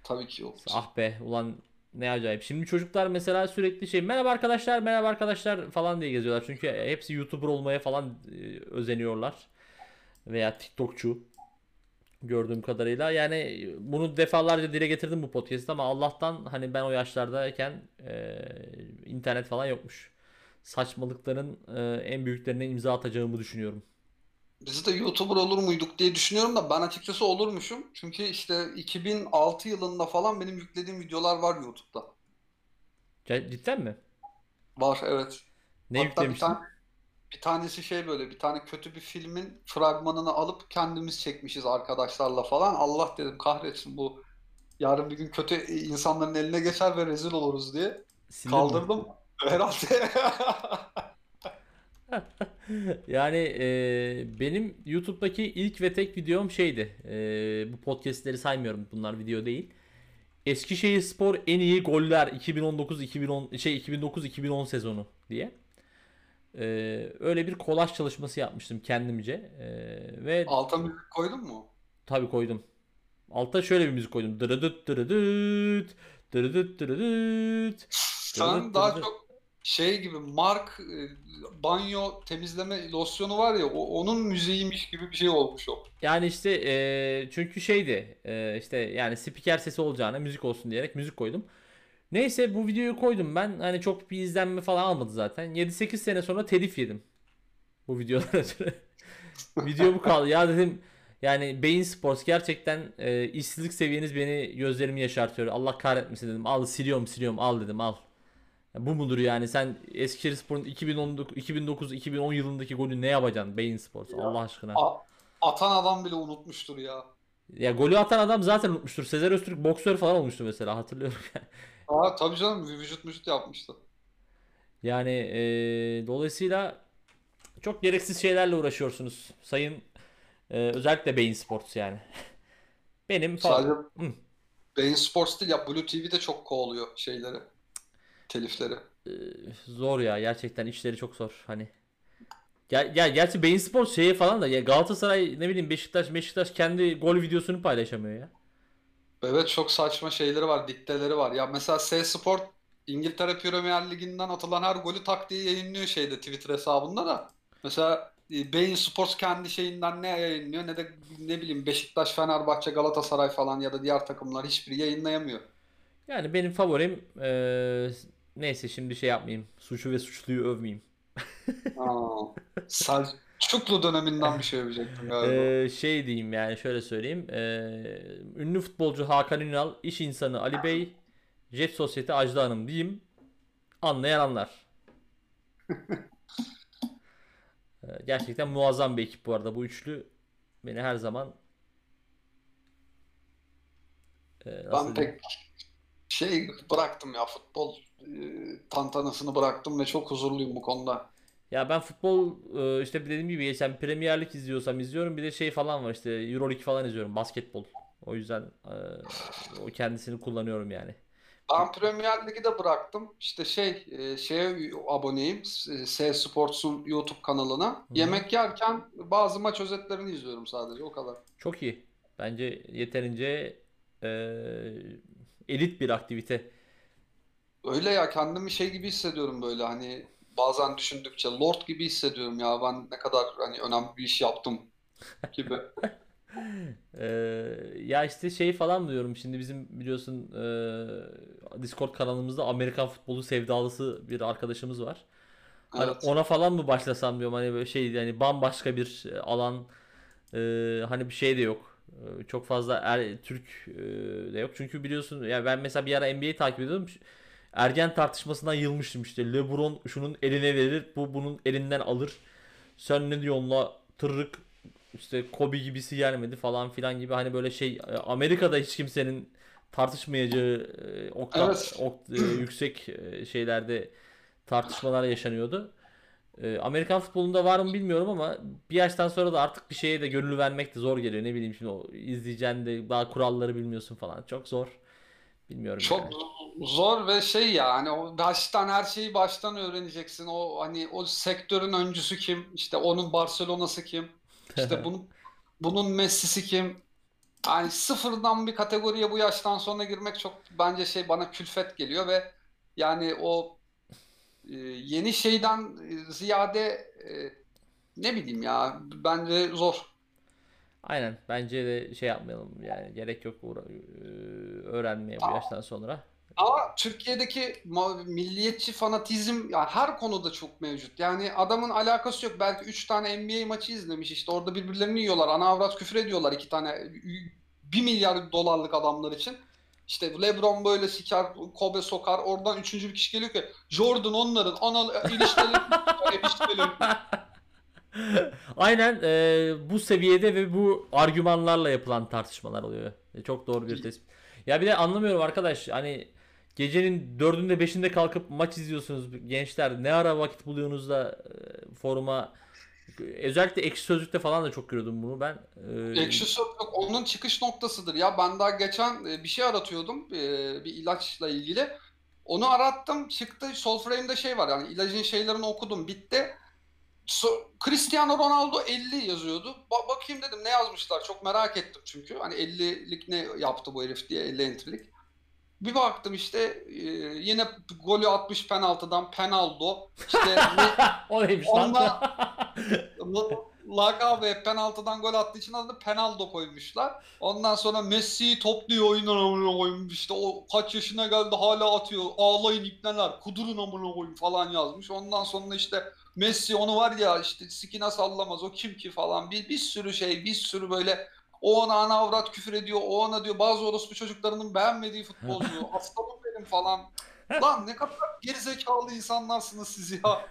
Tabii ki yok. Ah be ulan ne acayip. Şimdi çocuklar mesela sürekli şey merhaba arkadaşlar merhaba arkadaşlar falan diye geziyorlar. Çünkü hepsi YouTuber olmaya falan e, özeniyorlar. Veya TikTokçu gördüğüm kadarıyla. Yani bunu defalarca dile getirdim bu podcast'ta ama Allah'tan hani ben o yaşlardayken e, internet falan yokmuş. Saçmalıkların e, en büyüklerine imza atacağımı düşünüyorum. Biz de YouTuber olur muyduk diye düşünüyorum da ben açıkçası olurmuşum. Çünkü işte 2006 yılında falan benim yüklediğim videolar var YouTube'da. C- Cidden mi? Var evet. Ne Hatta bir yüklemiştin? tane bir tanesi şey böyle bir tane kötü bir filmin fragmanını alıp kendimiz çekmişiz arkadaşlarla falan. Allah dedim kahretsin bu yarın bir gün kötü insanların eline geçer ve rezil oluruz diye. Sildin mi? Kaldırdım herhalde. Yani e, benim YouTube'daki ilk ve tek videom şeydi. E, bu podcastleri saymıyorum. Bunlar video değil. Eskişehirspor en iyi goller 2019-2010 şey 2009-2010 sezonu diye. E, öyle bir kolaj çalışması yapmıştım kendimce. E, ve Alta müzik koydun mu? tabii koydum. Altta şöyle bir müzik koydum. Dırıdıt dırıdıt dırıdıt dırıdıt Sen daha çok şey gibi Mark e, banyo temizleme losyonu var ya onun müziğiymiş gibi bir şey olmuş o. Yani işte eee, çünkü şeydi eee, işte yani spiker sesi olacağına müzik olsun diyerek müzik koydum. Neyse bu videoyu koydum ben. Hani çok bir izlenme falan almadı zaten. 7-8 sene sonra telif yedim. Bu videodan. Video bu kaldı. Ya dedim yani Beyin Sports gerçekten e, işsizlik seviyeniz beni gözlerimi yaşartıyor. Allah kahretmesin dedim. Al siliyorum siliyorum al dedim al. Ya bu mudur yani sen Eskişehirspor'un 2019 2009 2010 yılındaki golü ne yapacaksın Beyin Sports Allah aşkına. A- atan adam bile unutmuştur ya. Ya golü atan adam zaten unutmuştur. Sezer Öztürk boksör falan olmuştu mesela hatırlıyorum. Aa, tabii canım vücut vücut yapmıştı. Yani eee, dolayısıyla çok gereksiz şeylerle uğraşıyorsunuz sayın eee, özellikle Beyin Sports yani. Benim Sadece falan. Hı. Bein Sports değil ya Blue TV de çok kovalıyor şeyleri. Telifleri. Zor ya gerçekten işleri çok zor hani. Ya, ya gerçi Beyin Sports şeye falan da ya Galatasaray ne bileyim Beşiktaş Beşiktaş kendi gol videosunu paylaşamıyor ya. Evet çok saçma şeyleri var, dikteleri var. Ya mesela S Sport İngiltere Premier Ligi'nden atılan her golü tak diye yayınlıyor şeyde Twitter hesabında da. Mesela e, Bein Sports kendi şeyinden ne yayınlıyor ne de ne bileyim Beşiktaş, Fenerbahçe, Galatasaray falan ya da diğer takımlar hiçbiri yayınlayamıyor. Yani benim favorim eee, neyse şimdi şey yapmayayım. Suçu ve suçluyu övmeyeyim. Aa, Selçuklu döneminden bir şey yapacaktım galiba. Ee, şey diyeyim yani şöyle söyleyeyim. Ee, ünlü futbolcu Hakan Ünal, iş insanı Ali Bey, Jet Sosyete Ajda Hanım diyeyim. Anlayan anlar. Ee, gerçekten muazzam bir ekip bu arada. Bu üçlü beni her zaman ee, Ben pek şey bıraktım ya futbol tantanasını bıraktım ve çok huzurluyum bu konuda. Ya ben futbol e, işte dediğim gibi geçen Premier Lig izliyorsam izliyorum. Bir de şey falan var işte Euroleague falan izliyorum. Basketbol. O yüzden e, o kendisini kullanıyorum yani. Ben Premier Lig'i de bıraktım. İşte şey e, şeye aboneyim. S- Sports'un YouTube kanalına. Yemek yerken bazı maç özetlerini izliyorum sadece o kadar. Çok iyi. Bence yeterince e, elit bir aktivite. Öyle ya kendimi şey gibi hissediyorum böyle hani bazen düşündükçe Lord gibi hissediyorum ya ben ne kadar hani önemli bir iş yaptım gibi. E, ya işte şey falan diyorum. Şimdi bizim biliyorsun e, Discord kanalımızda Amerikan futbolu sevdalısı bir arkadaşımız var. Hani Evet. ona falan mı başlasam diyorum hani böyle şey yani bambaşka bir e, alan e, hani bir şey de yok. E, çok fazla er, Türk e, de yok. Çünkü biliyorsun ya ben mesela bir ara NBA takip ediyordum. Ergen tartışmasından yılmıştım işte. LeBron şunun eline verir, bu bunun elinden alır. Sen ne diyorsun la tırrık işte Kobe gibisi gelmedi falan filan gibi hani böyle şey e, Amerika'da hiç kimsenin tartışmayacağı e, oktav, Evet. ok- e, yüksek şeylerde tartışmalar yaşanıyordu. Amerikan futbolunda var mı bilmiyorum ama bir yaştan sonra da artık bir şeye de gönül vermek de zor geliyor. Ne bileyim şimdi o izleyeceğin de daha kuralları bilmiyorsun falan. Çok zor. Bilmiyorum Çok yani. Zor ve şey yani o baştan her şeyi baştan öğreneceksin. O hani o sektörün öncüsü kim? İşte onun Barcelona'sı kim? İşte bunun bunun Messi'si kim? Yani sıfırdan bir kategoriye bu yaştan sonra girmek çok bence şey bana külfet geliyor ve yani o e, yeni şeyden e, ziyade e, ne bileyim ya bence zor. Aynen. Bence de şey yapmayalım yani gerek yok e, öğrenmeye bu yaştan sonra. Ama Türkiye'deki ma- milliyetçi fanatizm ya her konuda çok mevcut. Yani adamın alakası yok. Belki 3 tane NBA maçı izlemiş işte orada birbirlerini yiyorlar. Ana avrat küfür ediyorlar iki tane 1 milyar dolarlık adamlar için. İşte LeBron böyle siker, Kobe sokar. Oradan üçüncü bir kişi geliyor ki Jordan onların ana ilişkileri ilişkileri. Aynen e, bu seviyede ve bu argümanlarla yapılan tartışmalar oluyor. E, çok doğru bir tespit. Ya bir de anlamıyorum arkadaş hani gecenin dördünde beşinde kalkıp maç izliyorsunuz gençler ne ara vakit buluyorsunuz da e, foruma özellikle ekşi sözlükte falan da çok görüyordum bunu ben. E, Ekşi Sözlük onun çıkış noktasıdır ya. Ben daha geçen e, bir şey aratıyordum e, bir ilaçla ilgili. Onu arattım çıktı Solframe'de şey var yani ilacın şeylerini okudum bitti. So- Cristiano Ronaldo 50 yazıyordu. Ba- bakayım dedim ne yazmışlar çok merak ettim çünkü. Hani 50'lik ne yaptı bu herif diye 50 entry'lik. Bir baktım işte e, yine golü atmış penaltıdan Penaldo. İşte o neymiş lan? Ondan- lakabı hep penaltıdan gol attığı için adını Penaldo koymuşlar. Ondan sonra Messi topluyor oyundan amına koyayım işte o kaç yaşına geldi hala atıyor. Ağlayın ipneler kudurun amına koyayım falan yazmış. Ondan sonra işte Messi onu var ya işte sikine sallamaz o kim ki falan bir, bir sürü şey bir sürü böyle o ona ana avrat küfür ediyor o ona diyor bazı orospu çocuklarının beğenmediği futbolcu aslanım benim falan. Lan ne kadar gerizekalı insanlarsınız siz ya.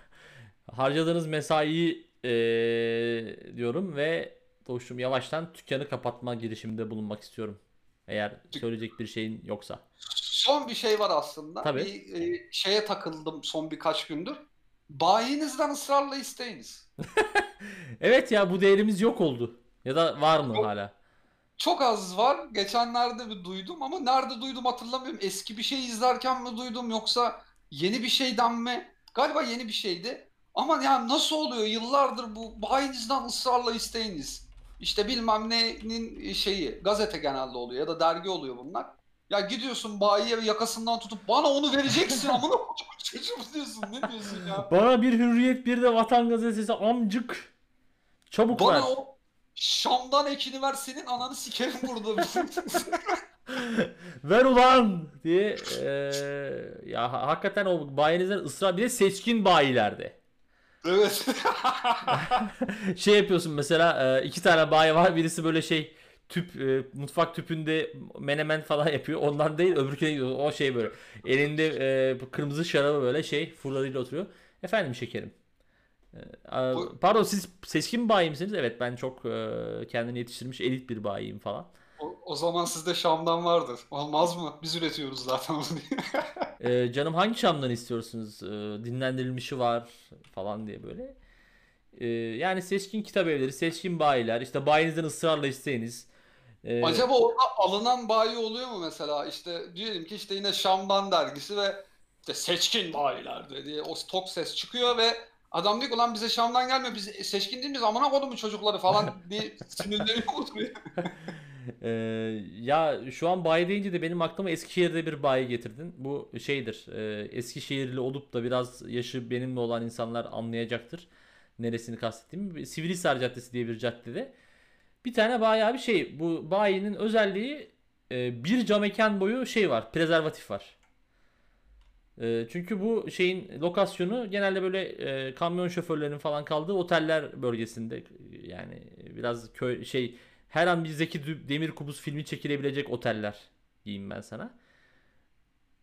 Harcadığınız mesaiyi eee, diyorum ve Doğuş'um yavaştan dükkanı kapatma girişiminde bulunmak istiyorum. Eğer söyleyecek bir şeyin yoksa. Son bir şey var aslında. Tabii. Bir e, şeye takıldım son birkaç gündür. Bayinizden ısrarla isteyiniz. Evet ya bu değerimiz yok oldu. Ya da var mı Yok. hala? Çok az var. Geçenlerde bir duydum ama nerede duydum hatırlamıyorum. Eski bir şey izlerken mi duydum yoksa yeni bir şeyden mi? Galiba yeni bir şeydi. Ama ya nasıl oluyor? Yıllardır bu bayinizden ısrarla isteyiniz. İşte bilmem nenin şeyi gazete genelde oluyor ya da dergi oluyor bunlar. Ya gidiyorsun bayiye yakasından tutup bana onu vereceksin amına çocuğum diyorsun. Ne diyorsun ya? Bana bir hürriyet bir de Vatan Gazetesi amcık. Çabuk ver. Bana o Şam'dan ekini ver senin ananı sikerim burada. Ver ulan diye eee, ya ha- hakikaten o bayinizden ısrar bir de seçkin bayilerde. evet. Şey yapıyorsun mesela e, iki tane bayi var birisi böyle şey tüp e, mutfak tüpünde menemen falan yapıyor. Ondan değil öbürküne gidiyor. O şey böyle elinde e, kırmızı şarabı böyle şey fırlarıyla oturuyor. Efendim şekerim. E, Bu- Pardon siz seçkin bayi misiniz? Evet ben çok e, kendini yetiştirmiş elit bir bayiyim falan. O, o zaman sizde Şam'dan vardır. Olmaz mı? Biz üretiyoruz zaten onu diye. E, canım hangi Şam'dan istiyorsunuz? E, dinlendirilmişi var falan diye böyle. E, yani seçkin kitap evleri, seçkin bayiler, işte bayinizden ısrarla isteyiniz. E, Acaba orada alınan bayi oluyor mu mesela? İşte diyelim ki işte yine Şam'dan dergisi ve işte seçkin bayiler diye o stok ses çıkıyor ve adam diyor ki lan bize Şam'dan gelmiyor biz seçkin değil miyiz amına kodumun çocukları falan diye sinirleniyor oturuyor. Ee, ya şu an bayi deyince de benim aklıma Eskişehir'de bir bayi getirdin. Bu şeydir. E, Eskişehirli olup da biraz yaşı benimle olan insanlar anlayacaktır. Neresini kastettiğimi. Sivrihisar Caddesi diye bir caddede. Bir tane bayağı bir şey. Bu bayinin özelliği e, bir cam mekan boyu şey var. Prezervatif var. E, çünkü bu şeyin lokasyonu genelde böyle e, kamyon şoförlerinin falan kaldığı oteller bölgesinde. Yani biraz köy şey her an bir Zeki Demirkubuz filmi çekilebilecek oteller diyeyim ben sana.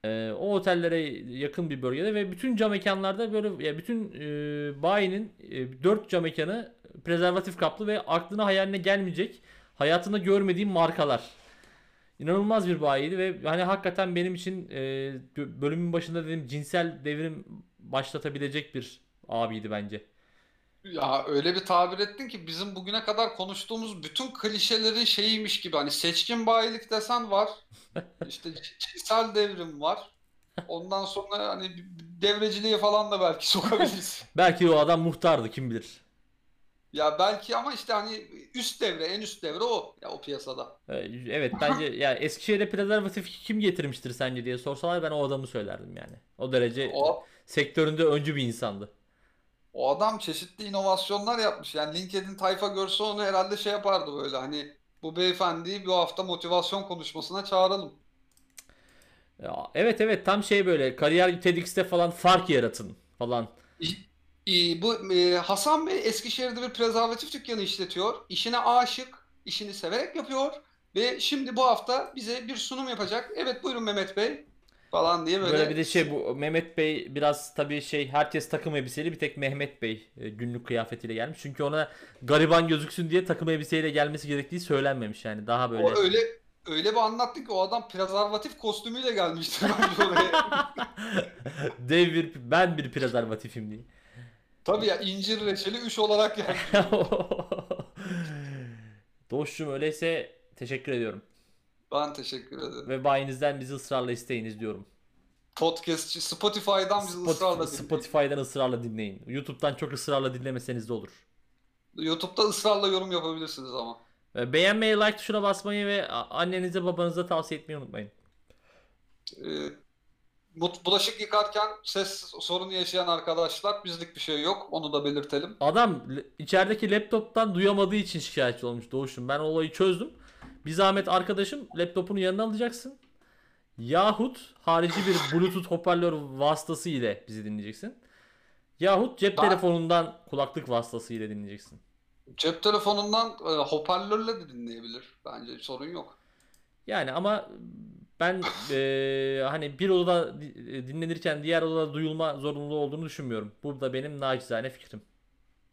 Ee, o otellere yakın bir bölgede ve bütün cam mekanlarda böyle ya bütün e, bayinin e, 4 cam mekanı prezervatif kaplı ve aklına hayaline gelmeyecek hayatında görmediğim markalar. İnanılmaz bir bayiydi ve hani hakikaten benim için e, bö- bölümün başında dedim cinsel devrim başlatabilecek bir abiydi bence. Ya öyle bir tabir ettin ki bizim bugüne kadar konuştuğumuz bütün klişelerin şeyiymiş gibi hani seçkin bayilik desen var. İşte cinsel devrim var. Ondan sonra hani devreciliğe falan da belki sokabiliriz. Belki o adam muhtardı kim bilir. Ya belki ama işte hani üst devre, en üst devre o ya o piyasada. Ee, Evet bence ya Eskişehir'e prezervatif kim getirmiştir sence diye sorsalar ben o adamı söylerdim yani. O derece O sektöründe öncü bir insandı. o adam çeşitli inovasyonlar yapmış. Yani LinkedIn tayfa görse onu herhalde şey yapardı böyle hani bu beyefendiyi bu hafta motivasyon konuşmasına çağıralım. Ya, evet evet tam şey böyle kariyer TEDx'te falan fark yaratın falan. İyi, bu e, Hasan Bey Eskişehir'de bir prezervatif dükkanı işletiyor. İşine aşık, işini severek yapıyor ve şimdi bu hafta bize bir sunum yapacak. Evet buyurun Mehmet Bey falan diye böyle. Böyle bir de şey bu Mehmet Bey biraz tabii şey herkes takım elbiseli bir tek Mehmet Bey e, günlük kıyafetiyle gelmiş. Çünkü ona gariban gözüksün diye takım elbiseyle gelmesi gerektiği söylenmemiş yani daha böyle. O öyle öyle bir anlattı ki o adam prezervatif kostümüyle gelmişti. Dev bir ben bir prezervatifim diye. Tabii ya incir reçeli 3 olarak geldi. Doğuş'cum öyleyse teşekkür ediyorum. Ben teşekkür ederim. Ve bayinizden bizi ısrarla isteyiniz diyorum. Podcastçi Spotify'dan bizi Spotify- ısrarla dinleyin. Spotify'dan ısrarla dinleyin. YouTube'dan çok ısrarla dinlemeseniz de olur. YouTube'da ısrarla yorum yapabilirsiniz ama. Beğenmeyi, like tuşuna basmayı ve annenize babanıza tavsiye etmeyi unutmayın. Ee, bulaşık yıkarken ses sorunu yaşayan arkadaşlar bizlik bir şey yok. Onu da belirtelim. Adam içerideki laptoptan duyamadığı için şikayetçi olmuş Doğuş'um. Ben olayı çözdüm. Bir zahmet arkadaşım laptopunu yanına alacaksın. Yahut harici bir bluetooth hoparlör vasıtası ile bizi dinleyeceksin. Yahut cep Ben- telefonundan kulaklık vasıtası ile dinleyeceksin. Cep telefonundan e, hoparlörle de dinleyebilir. Bence sorun yok. Yani ama ben eee, hani bir odada di- dinlenirken diğer odada duyulma zorunluluğu olduğunu düşünmüyorum. Bu da benim naçizane fikrim.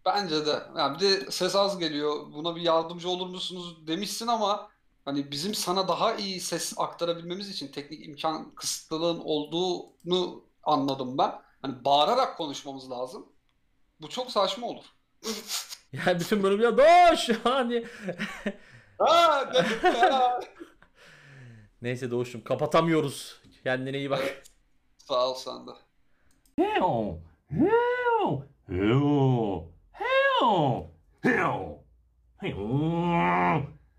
Bence de. Yani bir de ses az geliyor. Buna bir yardımcı olur musunuz demişsin ama hani bizim sana daha iyi ses aktarabilmemiz için teknik imkan kısıtlılığın olduğunu anladım ben. Hani bağırarak konuşmamız lazım. Bu çok saçma olur. Yani bütün bölüm ya Doğuş hani Ha dedim ya. Neyse Doğuş'um kapatamıyoruz. Kendine iyi bak. Sağ ol sen de. Hell! Hell! Hell! Hell! Hell! Hell!